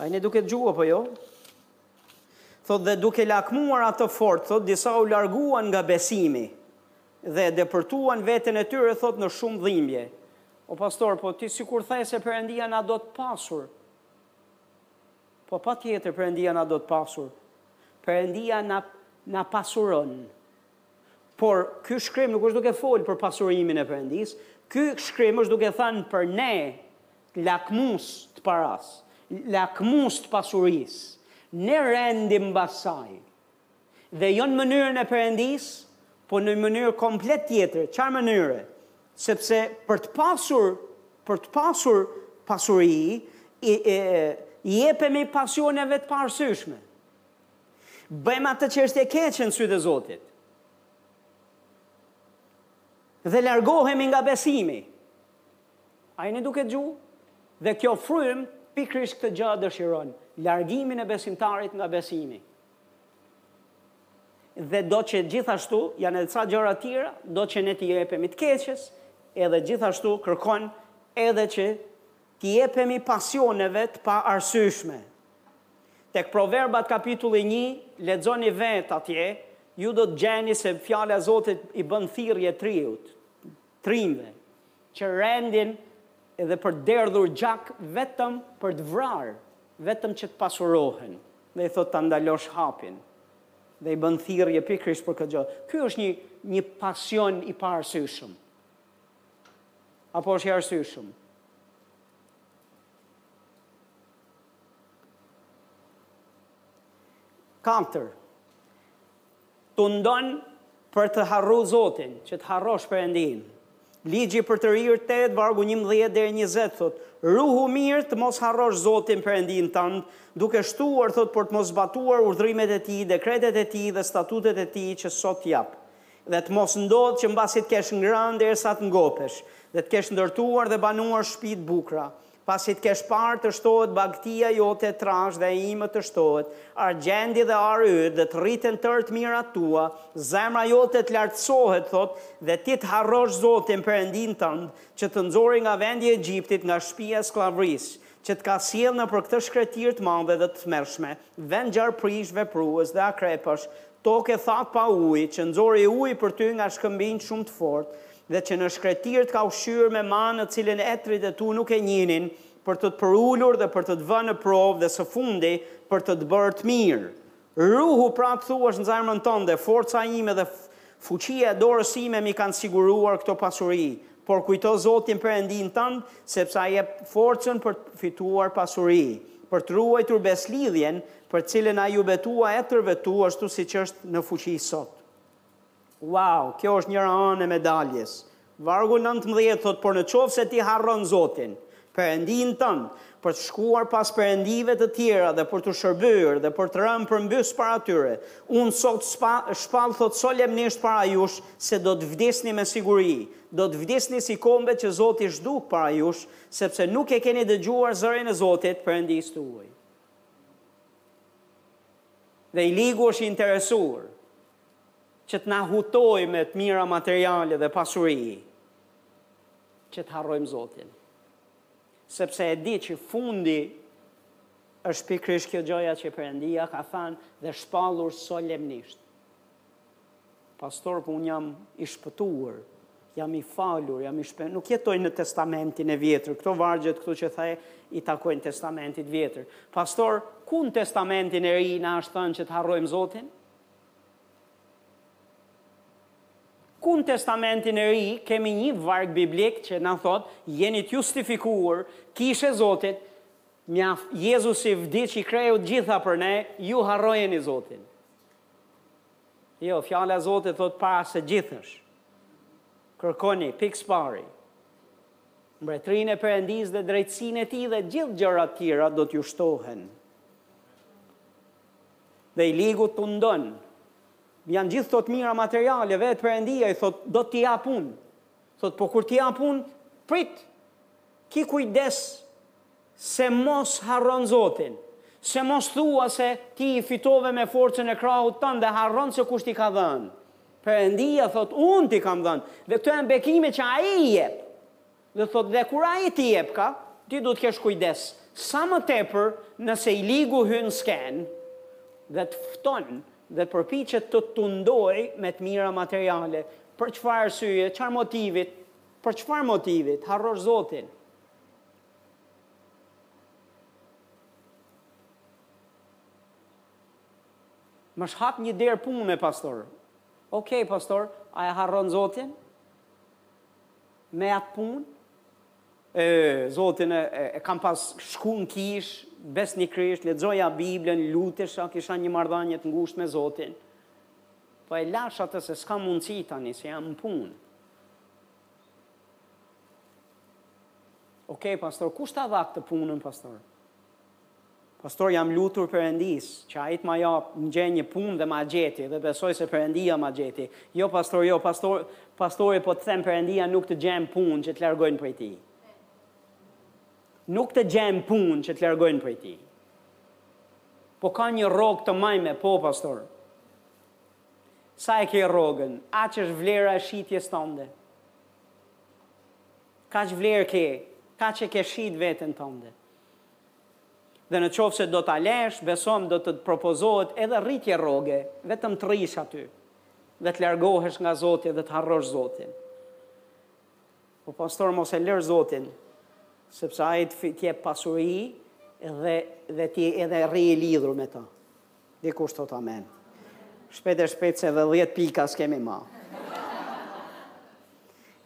A jeni duke dëgjuar apo jo? Thotë dhe duke lakmuar atë fort, thotë disa u larguan nga besimi. Dhe depërtuan veten e tyre, thotë, në shumë dhimbje. O pastor, po ti sikur the se Perëndia na do të pasur. Po patjetër Perëndia na do të pasur. Perëndia na na pasuron. Por ky shkrim nuk është duke fol për pasurimin e Perëndisë, ky shkrim është duke thënë për ne lakmues të parasë, lakmues të pasurisë. Ne rendim mbas saj. Dhe jo në mënyrën e Perëndisë, por në një mënyrë komplet tjetër. Çfarë mënyre? Sepse për të pasur, për të pasur pasuri, i, i, i jepemi pasioneve të paarsyeshme. Bëjmë atë që është e keqe në sytë e Zotit. Dhe largohemi nga besimi. A jeni duke dëgju? Dhe kjo frymë pikrish këtë gjë dëshiron, largimin e besimtarit nga besimi. Dhe do që gjithashtu janë edhe ca gjëra tjera, do që ne t'i jepemi të keqes, edhe gjithashtu kërkon edhe që t'i jepemi pasioneve të paarsyeshme. Tek Proverbat kapitulli një, lexoni vetë atje, ju do të gjeni se fjala e Zotit i bën thirrje të riut. të rinjve, që rendin edhe për të derdhur gjak vetëm për të vrarë, vetëm që të pasurohen, dhe i thotë ta ndalosh hapin, dhe i bën thirrje pikërisht për këtë gjë. Ky është një një pasion i paarsyeshëm. Apo është i arsyeshëm? Katër. Tundon për të harru Zotin, që të harrosh Perëndinë. Ligji i Përtërirë tetë vargu njëmbëdhjetë deri njëzet thotë, Ruhu mirë të mos harrosh Zotin Perëndinë tënd, duke shtuar thotë për të mos zbatuar urdhërimet e tij, dekretet e tij dhe statutet e tij që sot të jap. Dhe të mos ndodhë që mbasi të kesh ngrënë derisa të ngopesh, dhe të kesh ndërtuar dhe banuar shtëpi të bukura, Pasi të kesh parë të shtohet bagëtia jote e trashë dhe e imët të shtohet, argjendi dhe ari yt dhe të rriten tërë të mirat tua, zemra jote të lartësohet, thotë, dhe ti të harrosh Zotin, Perëndinë tënd, që të nxori nga vendi i Egjiptit, nga shtëpia e skllavërisë, që të ka sjellë nëpër këtë shkretirë të madhe dhe të tmerrshme. Vend gjarpërish veprues dhe akrepësh, tokë e thatë pa ujë, që nxori ujë për ty nga shkëmbinjtë shumë të fortë, dhe që në shkretirë të ka ushqyer me manë të cilën etërit e tu nuk e njihnin, për të të përulur dhe për të të vënë në provë dhe së fundi, për të të bërë të mirë. Ruhu, pra, të thuash n'zemrën tënde, Forca ime dhe fuqia e dorës sime m'i kanë siguruar këto pasuri, Por kujto Zotin Perëndinë tënd, sepse të jep forcën për të fituar pasuri, për të ruajtur besëlidhjen, për të cilën iu betua etërve tu ashtu siç është në fuqi sot. Uau, kjo është njëra anë e medaljes. Vargu nëntëmbëdhjetë thotë, Por në qoftë se ti harron Zotin, Perëndinë tënd, për të shkuar pas perëndive të tjera dhe për t'u shërbyer dhe për të rënë përmbys para tyre, unë sot shpall thotë solemnisht para jush se do të vdisni me siguri, do të vdisni si kombet që Zoti zhduk para jush, sepse nuk e keni dëgjuar zërin e Zotit, Perëndisë tuaj. Dhe i ligu është i interesuar që të na hutojë me të mira materiale dhe pasuri. Që të harrojmë Zotin. Sepse e di që fundi është pikërisht kjo gjëja që Perëndia ka thënë dhe shpallur solemnisht. Pastor, po unë jam i shpëtuar, jam i falur, jam i shpëtuar, nuk jetoj në testamentin e vjetër, këto vargjet këtu që the i takojnë testamentit vjetër. Pastor, ku në testamentin e ri na është thënë që të harrojmë Zotin? Ku në Testamentin e Ri kemi nji varg biblik që na thotë, jeni t'justifikuur, kishë e Zotit, mjaft, Jezusi vdiq i kreu t'gjitha për ne, ju harrojeni Zotin. Jo, fjala e Zotit thotë para së gjithash. Kërkoni, pikë së pari, mbretërinë e Perëndisë dhe drejtësinë e Tij dhe gjithë gjërat tjera do t'ju shtohen. Dhe i ligu të tundon. Janë gjithë këto të mira materiale, vetë Perëndia i thotë, do t'i jap unë. Thotë, po kur t'i jap unë, prit. Ki kujdes se mos harron Zotin. Se mos thua se ti i fitove me forcën e krahut tënd dhe harron se kush t'i ka dhënë. Perëndia thotë, unë t'i kam dhënë. Dhe këto janë bekime që Ai i jep. Dhe thotë dhe kur Ai t'i jepka, ti duhet të kesh kujdes, sa më tepër nëse i ligu hyn në skenë dhe të fton dhe përpiqet të të tundojë me të mira materiale, për çfarë arsye, çfarë motivit, për çfarë motivi, t'harrosh Zotin. M'është hap një derë pune, pastor. Okej, pastor, a e harron Zotin? me atë punë, e, Zotin e, kam pas shku në kishë, besnikërisht, lexoja Biblën, lutesha, kisha një marrëdhanie të ngusht me Zotin, po e lash atë se s'ka mundësi tani, se jam punë. Okej, pastor, kush ta dha këtë punën, pastor? Pastor jam lutur Perëndisë që ai të ma japë më gjejë një punë dhe ma gjeti dhe besoj se Perëndia ma gjeti jo pastor jo pastor pastor po të them Perëndia nuk të gjen punë që të largojnë prej tij nuk të gjen punë që të largojnë prej tij po ka një rrogë të majme po pastor sa e ke rrogën aq është vlera e shitjes tande kaq vlerë ke kaq e ke shit veten tande Dhe në qoftë se do ta lësh, besomë do të të propozohet edhe rritje rroge, vetëm të rrish aty dhe të largohesh nga Zoti dhe të harrosh Zotin. Po pastor mos e lër Zotin, sepse ai të jep pasuri dhe dhe ti edhe rri i lidhur me të. Dikush thotë amen. Shpejt e shpejt se dhe 10 pika s'kemi ma.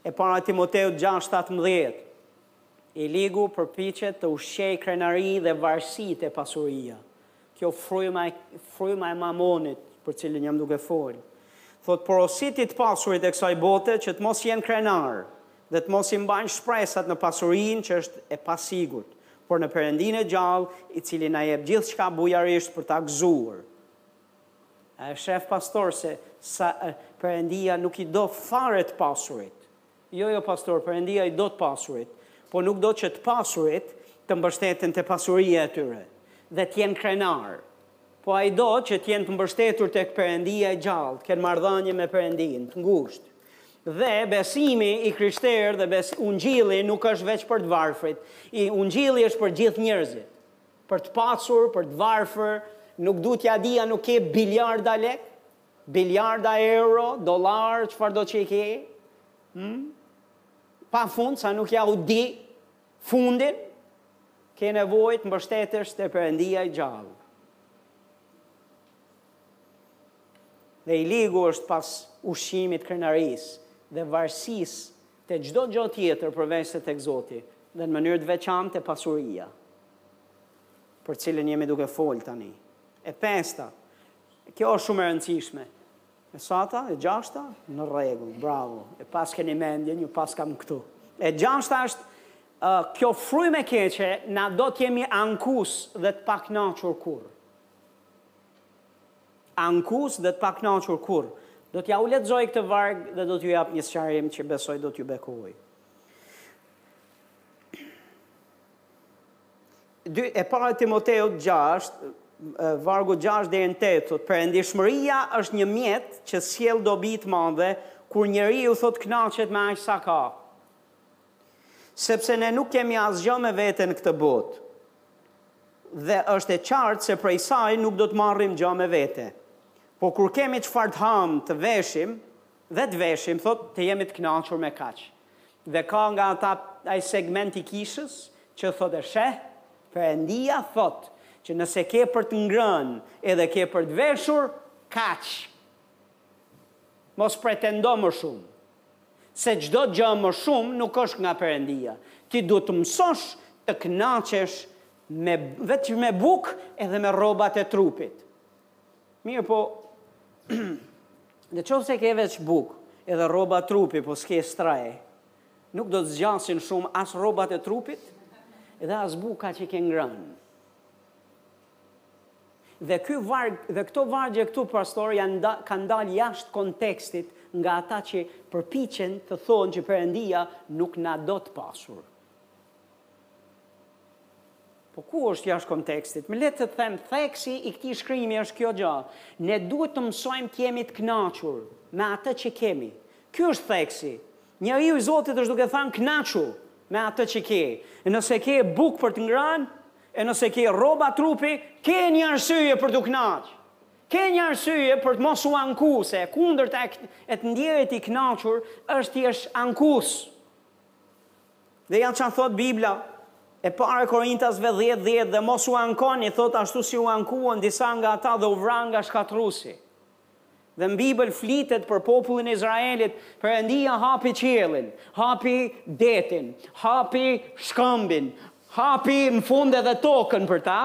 E para Timoteut 6:17. I ligu përpiqet të ushqejë krenari dhe varësi te pasuria. Kjo fryma e fryma e Mamonit, për cilin jam duke folë, thotë porositi të pasurit e kësaj bote që të mos jenë krenarë dhe të mos i mbajnë shpresat në pasurinë që është e pasigurt, por në Perëndinë e gjallë, i cili na jep gjithçka bujarisht për ta gëzuar. A e sheh pastor se si Perëndia nuk i do fare të pasurit? Jo jo pastor Perëndia i do të pasurit por nuk do që të pasurit të mbështeten te pasuria e tyre dhe të jenë krenarë po ai do që të jenë të mbështetur tek Perëndia e gjallë të kenë marrëdhanie me Perëndinë të ngushtë dhe besimi i krishterë dhe bes ungjilli nuk është veç për të varfrit i ungjilli është për gjithë njerëzit për të pasur për të varfër nuk duhet t'ia dijë a nuk ke biliarda lekë Biljarda euro, dollarë, çfarëdo që i ke, hm? Pa fund, sa nuk ia u di fundin, ke nevojë të mbështetesh te Perëndia i gjallë. Dhe i ligu është pas ushqimit krenarisë dhe varësisë te çdo gjo tjetër përveçse tek Zoti dhe në mënyrë të veçantë te pasuria për cilën jemi duke fol tani. E pesta, Kjo është shumë e rëndësishme. E sata, e gjashta, në rregull, bravo. E pas keni mendje, një pas kam këtu. E gjashta është uh, kjo frymë e keqe na do të jemi ankus dhe të pakënaqur kurrë. Ankus dhe të pakënaqur kurrë. Do t'jua lexoj këtë varg dhe do t'ju jap një sqarim që besoj do t'ju bekojë. Dy e para e Timoteut gjashtë, vargu gjashtë deri në tetë, Perëndishmëria është një mjet që sjell dobi të madhe, kur njeriu, thotë, kënaqet me aq sa ka. Sepse ne nuk kemi asgja me vete në këtë botë. Dhe është e qartë se prej saj nuk do të marrim gja me vete. Po kur kemi çfarë të hamë, të veshim, Dhe të veshim, thotë, të jemi të kënaqur me kaq. Dhe ka nga ata, ai segment i kishës, që thotë e sheh, Perëndia thotë që nëse ke për të ngrënë edhe ke për të veshur, kaq. Mos pretendo më shumë. Se çdo gja më shumë nuk është nga Perëndia. Ti duhet të mësosh të kënaqesh veç me bukë edhe me rrobat e trupit. Mirëpo, në qoftë se ke veç bukë edhe rroba trupi, po s'ke strehë, nuk do të zgjasin shumë as rrobat e trupit dhe as buka që ke ngrënë. Dhe, ky varg, dhe këto vargje këtu, pastor, janë da, kanë dalë jashtë kontekstit nga ata që përpiqen të thonë që Perëndia nuk na do të pasur. Po ku është jashtë kontekstit? Më le të të them, theksi i këtij shkrimi është kjo gja. Ne duhet të mësojmë të jemi të kënaqur me atë që kemi. Ky është theksi. Njeriu i Zotit është duke thanë kënaqu me atë që ke. E nëse ke bukë për të ngranë, e nëse ke rroba trupi, ke një arsye për t'u kënaq. Ke një arsye për të mos u anku, se e kundërta e të ndjerit i kënaqur është të jesh ankus. Dhe ja ça thotë Bibla e Para e Korintasve dhjetë dhjetë, Dhe mos u ankoni, thotë, ashtu si u ankuan disa nga ata dhe u vranë nga shkatërruesi. Dhe në Bibël flitet për popullin e Izraelit, Perëndia hapi qiellin, hapi detin, hapi shkambin, hapi në fund edhe tokën për ta,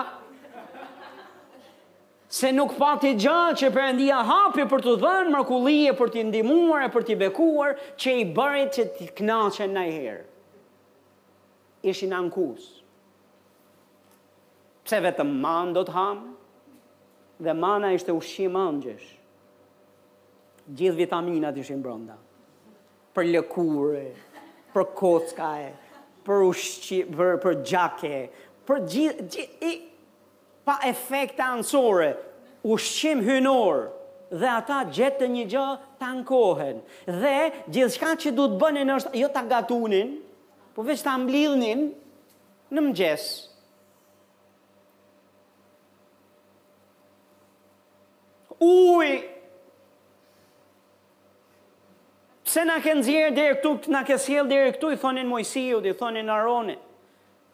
Se nuk pati gja që Perëndia hapi për t'u dhanë mrekulli e për t'i ndihmuar e për t'i bekuar, që i bëri që të kënaqen najherë. Ishin ankus. Pse vetëm manë do të hamë? Dhe mana ishte ushqim angjësh. Gjithë vitaminat ishin brenda. Për lëkurë, për kocka, për ushqim, për, për gjake, për gjithë, gjithë, pa efekte anësore, ushqim hyjnor dhe ata gjetën një gjë të ankohen dhe gjithçka që duhet të bënin është jo ta gatunin, por veç ta mblidhnin në mëngjes. Uji Pse na ke nxjerrë deri këtu, na ke sjellë deri këtu, i thonin Mojsiut, i thonin Aronit.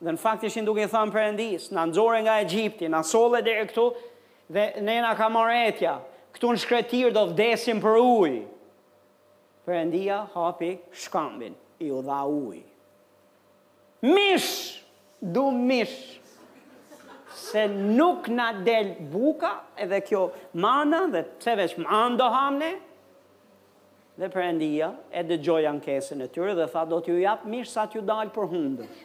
Dhe në fakt ishin duke i thënë Perëndisë, na nxore nga Egjipti, na solle deri këtu dhe ne na ka marrë etja. Këtu në shkretirë do vdesim për ujë. Perëndia hapi shkambin, iu dha ujë. Mish! Du mish! Se nuk na del buka edhe kjo mana dhe pse veç manë do hamë ne? Dhe Perëndia e dëgjoi ankesën e tyre dhe tha, Do t'ju jap mish sa t'ju dalë për hundësh.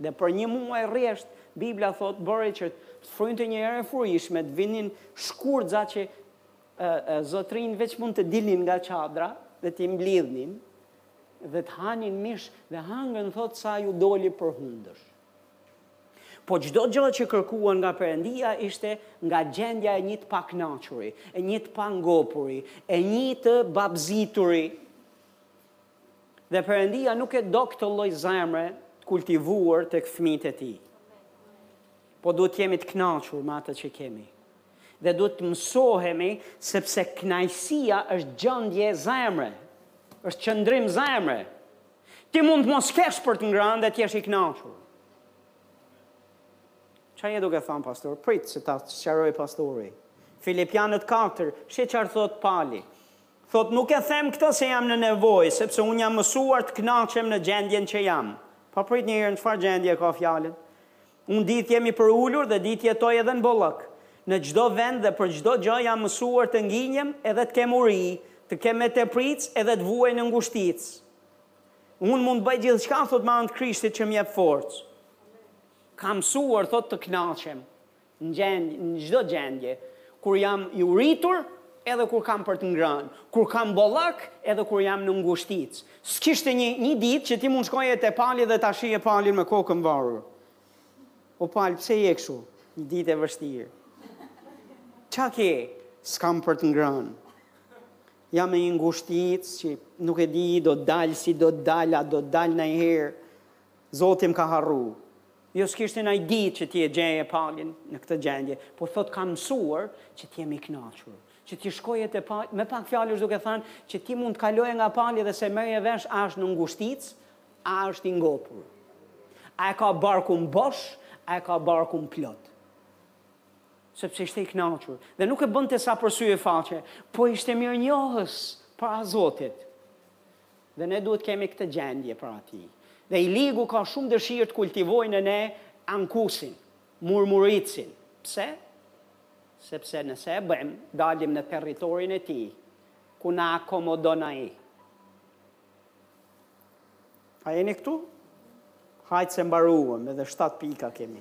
Dhe për një muaj rresht, Bibla thotë, bëri që të frynte një erë e furishme, të vinin shkurtza që zotrin veç mund të dilnin nga qadra dhe t'i mblidhnin dhe të hanin mish dhe hangën thot sa iu doli për hundësh. Po çdo gjë që kërkuan nga Perëndia ishte nga gjendja e një të pakënaquri, e një të pangopuri, e një të babëzituri. Dhe Perëndia nuk e do këtë lloj zemre të kultivuar tek fëmijët e tij. Po duhet të jemi të kënaqur me atë që kemi. Dhe duhet të mësohemi sepse kënaqësia është gjendje zemre, është qëndrim zemre. Ti mund të mos kesh për të ngrënë dhe të jesh i kënaqur. Ça je duke thanë pastor? Prit se ta sqaroj pastori. Filipianët 4, shi çfarë thot Pali. Thot nuk e them këtë se jam në nevojë, sepse un jam mësuar të kënaqem në gjendjen që jam. Pa prit një herë në çfarë gjendje ka fjalën? Unë di të jem i përulur dhe di të jetoj edhe në bollëk. Në çdo vend dhe për çdo gjë jam mësuar të nginjem edhe të kem uri, të kem me tepricë edhe të vuaj në ngushticë. Unë mund të bëj gjithçka thotë me anë të Krishtit që më jep forcë. Kam mësuar thotë të kënaqem në gjendje, në çdo gjendje, kur jam i uritur edhe kur kam për të ngrënë, kur kam bollëk edhe kur jam në ngushticë. S'kishte një, një ditë që ti mund shkoje te Pali dhe ta shihje Palin me kokën varur. O Pal, pse je kështu? Një ditë e vështirë. Ça ke? S'kam për të ngrënë. Jam me një ngushticë që nuk e di, do të dalë, si do të dalë, a do të dalë nanjëherë. Zoti më ka harru. Jo s'kishte naj ditë që ti e gjeje Palin në këtë gjendje, po thot kam mësuar që të jem i knaqur. që ti shkoje te Pali, me pak fjalë është duke thënë që ti mund të kaloje nga Pali dhe s'e merrje vesh a është në ngushticë, a është i ngopur. A e ka barkun bosh, a e ka barkun plot. Sepse ishte i kënaqur dhe nuk e bënte sa për sy e faqe, po ishte mirënjohës para Zotit. Dhe ne duhet të kemi këtë gjendje para tij. Dhe i ligu ka shumë dëshirë të kultivojë në ne ankesën, murmuritjen. Pse? Sepse nëse e bëjmë, dalim në territorin e tij, ku na akomodon ai. A jeni këtu? Hajt se mbaruam, edhe shtatë pika kemi.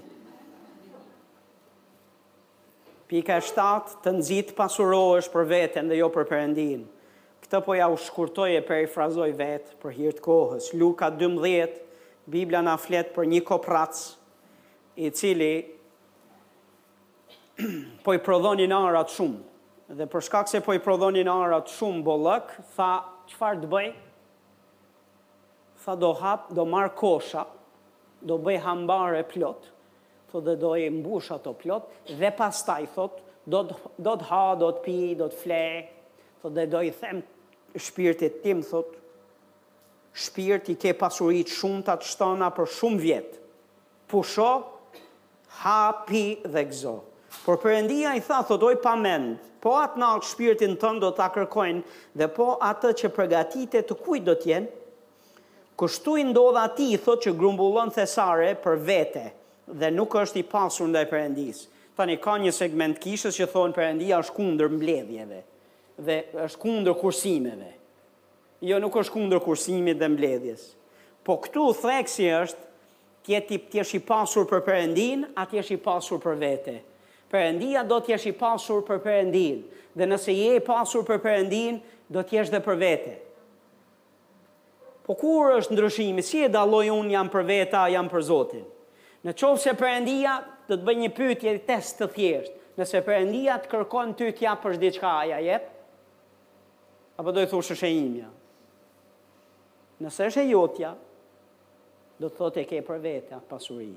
Pika e shtatë, të nxit të pasurohesh për veten dhe jo për Perëndinë. Këtë po jua shkurtoj e perifrazoj vetë për hir të kohës. Luka 12, Bibla na flet për një koprrac, i cili Po i prodhonin arat shumë. Dhe për shkak se po i prodhonin arat shumë bollëk, tha, çfarë të bëj? Tha do hap, do marr kosha, do bëj hambare plot, thotë dhe do i mbush ato plot dhe pastaj thotë do të ha, do të pi, do të fle, thotë dhe do i them shpirtit tim thotë shpirt, ti ke pasuri të shumta të shtëna për shumë vjet. Pusho, ha, pi dhe gëzo. Por Perëndia i tha, thotë, O i pamend, po atë natë shpirtin tënd do ta kërkojnë dhe po atë që përgatite të kujt do të jenë? Kështu i ndodh atij, thotë, që grumbullon thesare për vete dhe nuk është i pasur ndaj Perëndisë. Tani, ka një segment i kishës që thonë Perëndia është kundër mbledhjeve dhe është kundër kursimeve. Jo nuk është kundër kursimit dhe mbledhjes. Po këtu theksi është të jesh i pasur për Perëndinë a të jesh i pasur për vete. Perëndia do të jesh i pasur për Perëndinë dhe nëse je i pasur për Perëndinë do të jesh dhe për vete. Po ku është ndryshimi, si e dalloj unë jam për vete a jam për Zotin? Në qoftë se Perëndia do të bëj një pyetje test të thjeshtë, nëse Perëndia të kërkon ty të japësh diçka a ia jep? Apo do i thosh është e imja? Nëse është e jotja, do të thotë e ke për vete atë pasuri.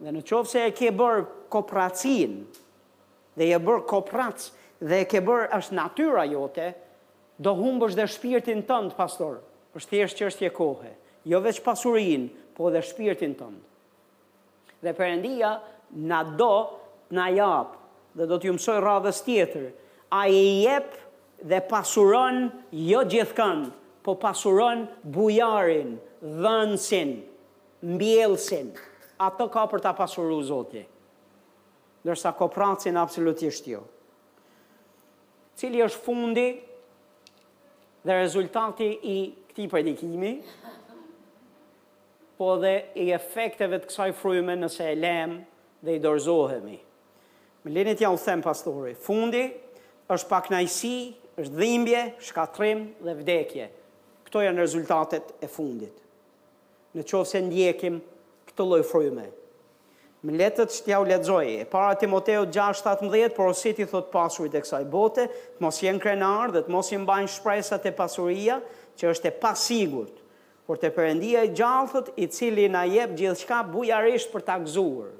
Dhe në qoftë se e ke bërë kopracinë, dhe je bërë koprrac, dhe e ke bërë është natyra jote, do humbësh dhe shpirtin tënd pastaj. Është thjesht çështje kohe. Jo veç pasurinë, po dhe shpirtin tënd. Dhe Perëndia na do na japë dhe do t'ju mësoj radhës tjetër, Ai i jep dhe pasuron jo gjithkënd, po pasuron bujarin, dhënësin, mbjellësin, ata ka për ta pasuru Zoti. Ndërsa koprracin absolutisht jo. Cili është fundi dhe rezultati i këtij predikimi? po dhe i efekteve të kësaj fryme nëse e lemë dhe i dorëzohemi. Më lini t'jua them pastori, fundi është pakënaqësi, është dhimbje, shkatërrim dhe vdekje. Këto janë rezultatet e fundit. Në qoftë se ndjekim këtë lloj fryme. Më lejoni që t'jua lexoj. E para Timoteut gjashtë shtatëmbëdhjetë, Porositi thotë pasurit e kësaj bote, të mos jenë krenarë dhe të mos i mbajnë shpresat te pasuria, që është e pasigurt. Por te Perëndia i gjallë, thotë, i cili na jep gjithçka bujarisht për ta gëzuar.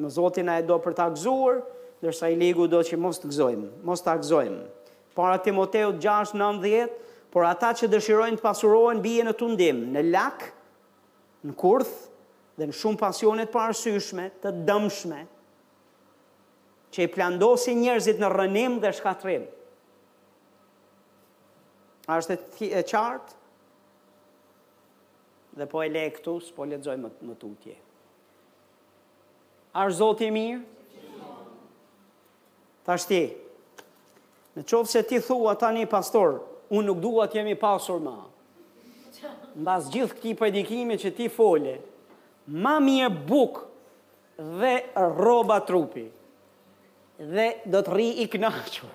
Më Zoti na e do për ta gëzuar, ndërsa i ligu do që mos ta gëzojmë, mos ta gëzojmë. Para Timoteut gjashtë, nëntë dhjetë, Por ata që dëshirojnë të pasurohen bien në tundim, në lak, në kurth dhe në shumë pasione të paarsyeshme, të dëmshme, që i plandosin njerëzit në rrënim dhe shkatërrim. A është e qartë? Dhe po e le këtu, s'po lexoj më, më tutje. A është Zoti i mirë? Tashti, në qoftë se ti thua tani pastor, unë nuk dua të jem i pasur ma. Mbas gjithë këtij predikimi që ti fole, ma mirë bukë Dhe rroba trupi. Dhe do të rri i kënaqur.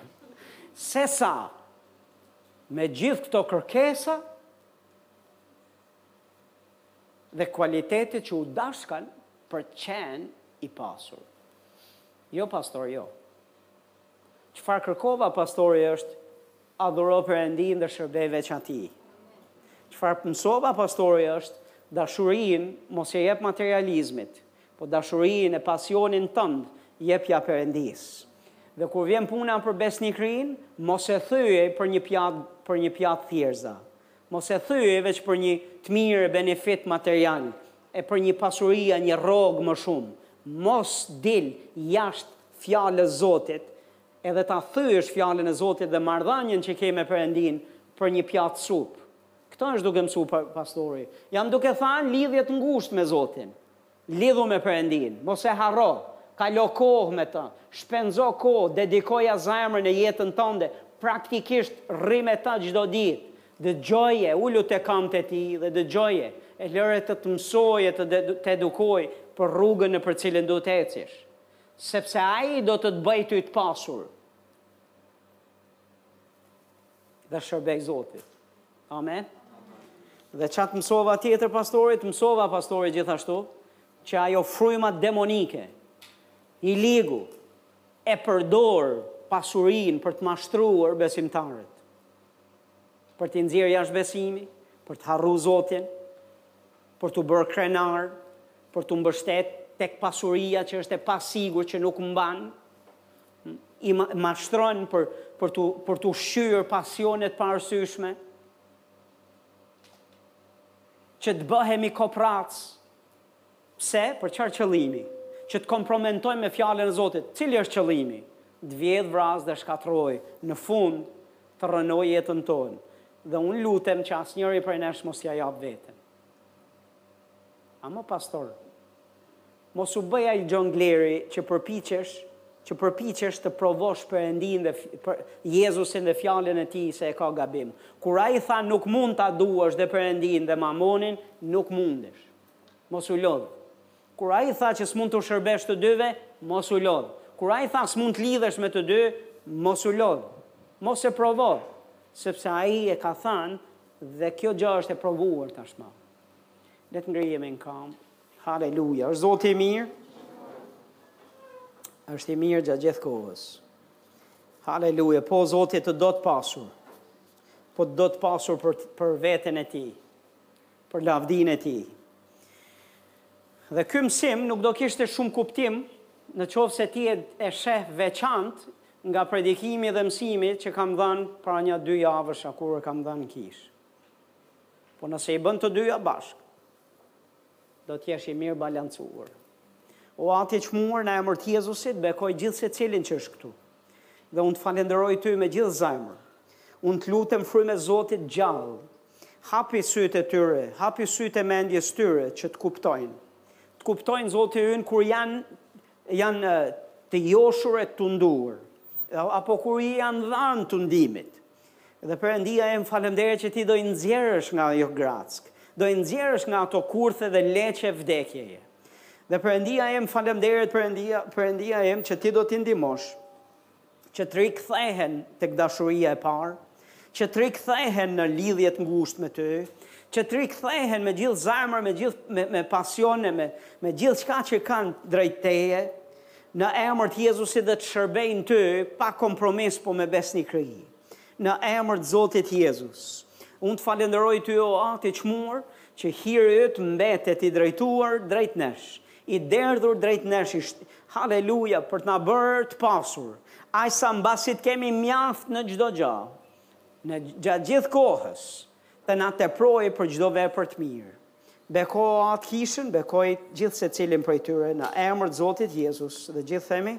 Sesa me gjithë këto kërkesa dhe kualitete që u dashkan për të qenë i pasur. Jo pastor, jo. Çfarë kërkova pastori është Adhuro Perëndinë dhe shërbej veç Atij. Çfarë mësova pastori është dashurinë mos e jep materializmit, po dashurinë e pasionin tënd jepja Perëndisë. Dhe kur vjen puna për besnikërinë, mos e thyej për një pjatë për një pjatë thjerza. Mos e thyej veç për një të mirë e benefit material e për një pasuri a një rrogë më shumë. Mos dil jashtë fjalës Zotit Edhe ta thyejsh fjalën e Zotit dhe marrëdhënien që ke me Perëndinë për një pjatë supë. Këtë është duke mësu pastori. Jam duke thanë lidhje të ngushtë me Zotin. Lidhu me Perëndinë, mos e harro. Kalo kohë me të. Shpenzo kohë, dedikoja zemrën e jetën tënde. Praktikisht rri me të çdo ditë. Dëgjoje, ulu te këmbët e tij dhe dëgjoje. E lëre të të mësojë e të të edukojë për rrugën nëpër cilën duhet të ecish. Sepse ai do të të bëjë ty të pasur dhe shërbej Zotit. Amen. Dhe ça të mësova tjetër pastori, të mësova pastori gjithashtu që ajo fryma demonike i ligu e përdor pasurinë për të mashtruar besimtarët. Për t'i nxjerrë jashtë besimi, për të harru Zotin, për t'u bërë krenarë, për t'u mbështetë tek pasuria që është e pasigurt që nuk mban, i mashtron për për t'u për t'ushqyer pasionet e paarsyeshme. Që të bëhemi kopracë. Pse? Për çfarë qëllimi? Që të kompromentojmë me fjalën e Zotit. Cili është qëllimi? Të vjedhë, vrasë dhe shkatërrojë në fund të rrënojë jetën tonë. Dhe unë lutem që asnjëri prej nesh mos ia japë veten. Amo pastor, mos u bëj ai xhongleri që përpiqesh, që përpiqesh të provosh Perëndinë dhe për Jezusin dhe fjalën e tij se e ka gabim. Kur ai tha nuk mund ta duash dhe Perëndinë dhe Mamonin, nuk mundesh. Mos u lodh. Kur ai tha që s'mund t'u shërbesh të dyve, mos u lodh. Kur ai tha s'mund të lidhesh me të dy, mos u lodh. Mos e provo, sepse ai e ka thënë dhe kjo gjë është e provuar tashmë. Le të ngrihemi në këmbë. Haleluja. Është Zoti i mirë. Është i mirë gjatë gjithë kohës. Haleluja. Po Zoti të do të pasur. Po të do të pasur për për veten e tij. për lavdinë e tij. Dhe ky mësim nuk do kishte shumë kuptim në qoftë se ti e sheh veçant nga predikimi dhe mësimi që kam dhënë para nja dy javësh a kur e kam dhënë kish. Po nëse i bën të dyja bashkë, do të jesh i mirë balancuar. O Atë i çmuar në emër të Jezusit, bekoje gjithsecilin që është këtu. Dhe unë të falënderoj ty me gjithë zemër. Unë të lutem frymë e Zotit të gjallë Hapi sytë e tyre, hapi sytë e mendjes tyre që të kuptojnë. Të kuptojnë, Zoti ynë, kur janë, janë të joshur e të tunduar, apo kur i janë dhanë tundimit. Dhe Perëndia im faleminderit që ti do i nxjerrësh nga ajo grackë, do i nxjerrësh nga ato kurthe dhe leqe vdekjeje. Dhe Perëndia im faleminderit Perëndia, Perëndia im që ti do t'i ndihmosh. që të rikthehen tek dashuria e parë, që të rikthehen në lidhje të ngushtë me ty, që të rikthehen me gjithë zemër, me gjithë me, me pasion e me, me gjithë çka që kanë drejt teje, në emër të Jezusit dhe të shërbejnë ty pa kompromis po me besnikëri. Në emër të Zotit Jezus. Unë të falenderoj ty o At i çmuar që hiri yt mbetet i drejtuar drejt nesh. I derdhur drejt nesh është. Haleluja, për të na bërë të pasur, aq sa mbasi të kemi mjaft në çdo gjë, në gjatë gjithë kohës, të na teprojë për çdo vepër të mirë. Beko At kishën, bekoji gjithë secilin prej tyre, në emër të Zotit Jezus, dhe gjithë themi?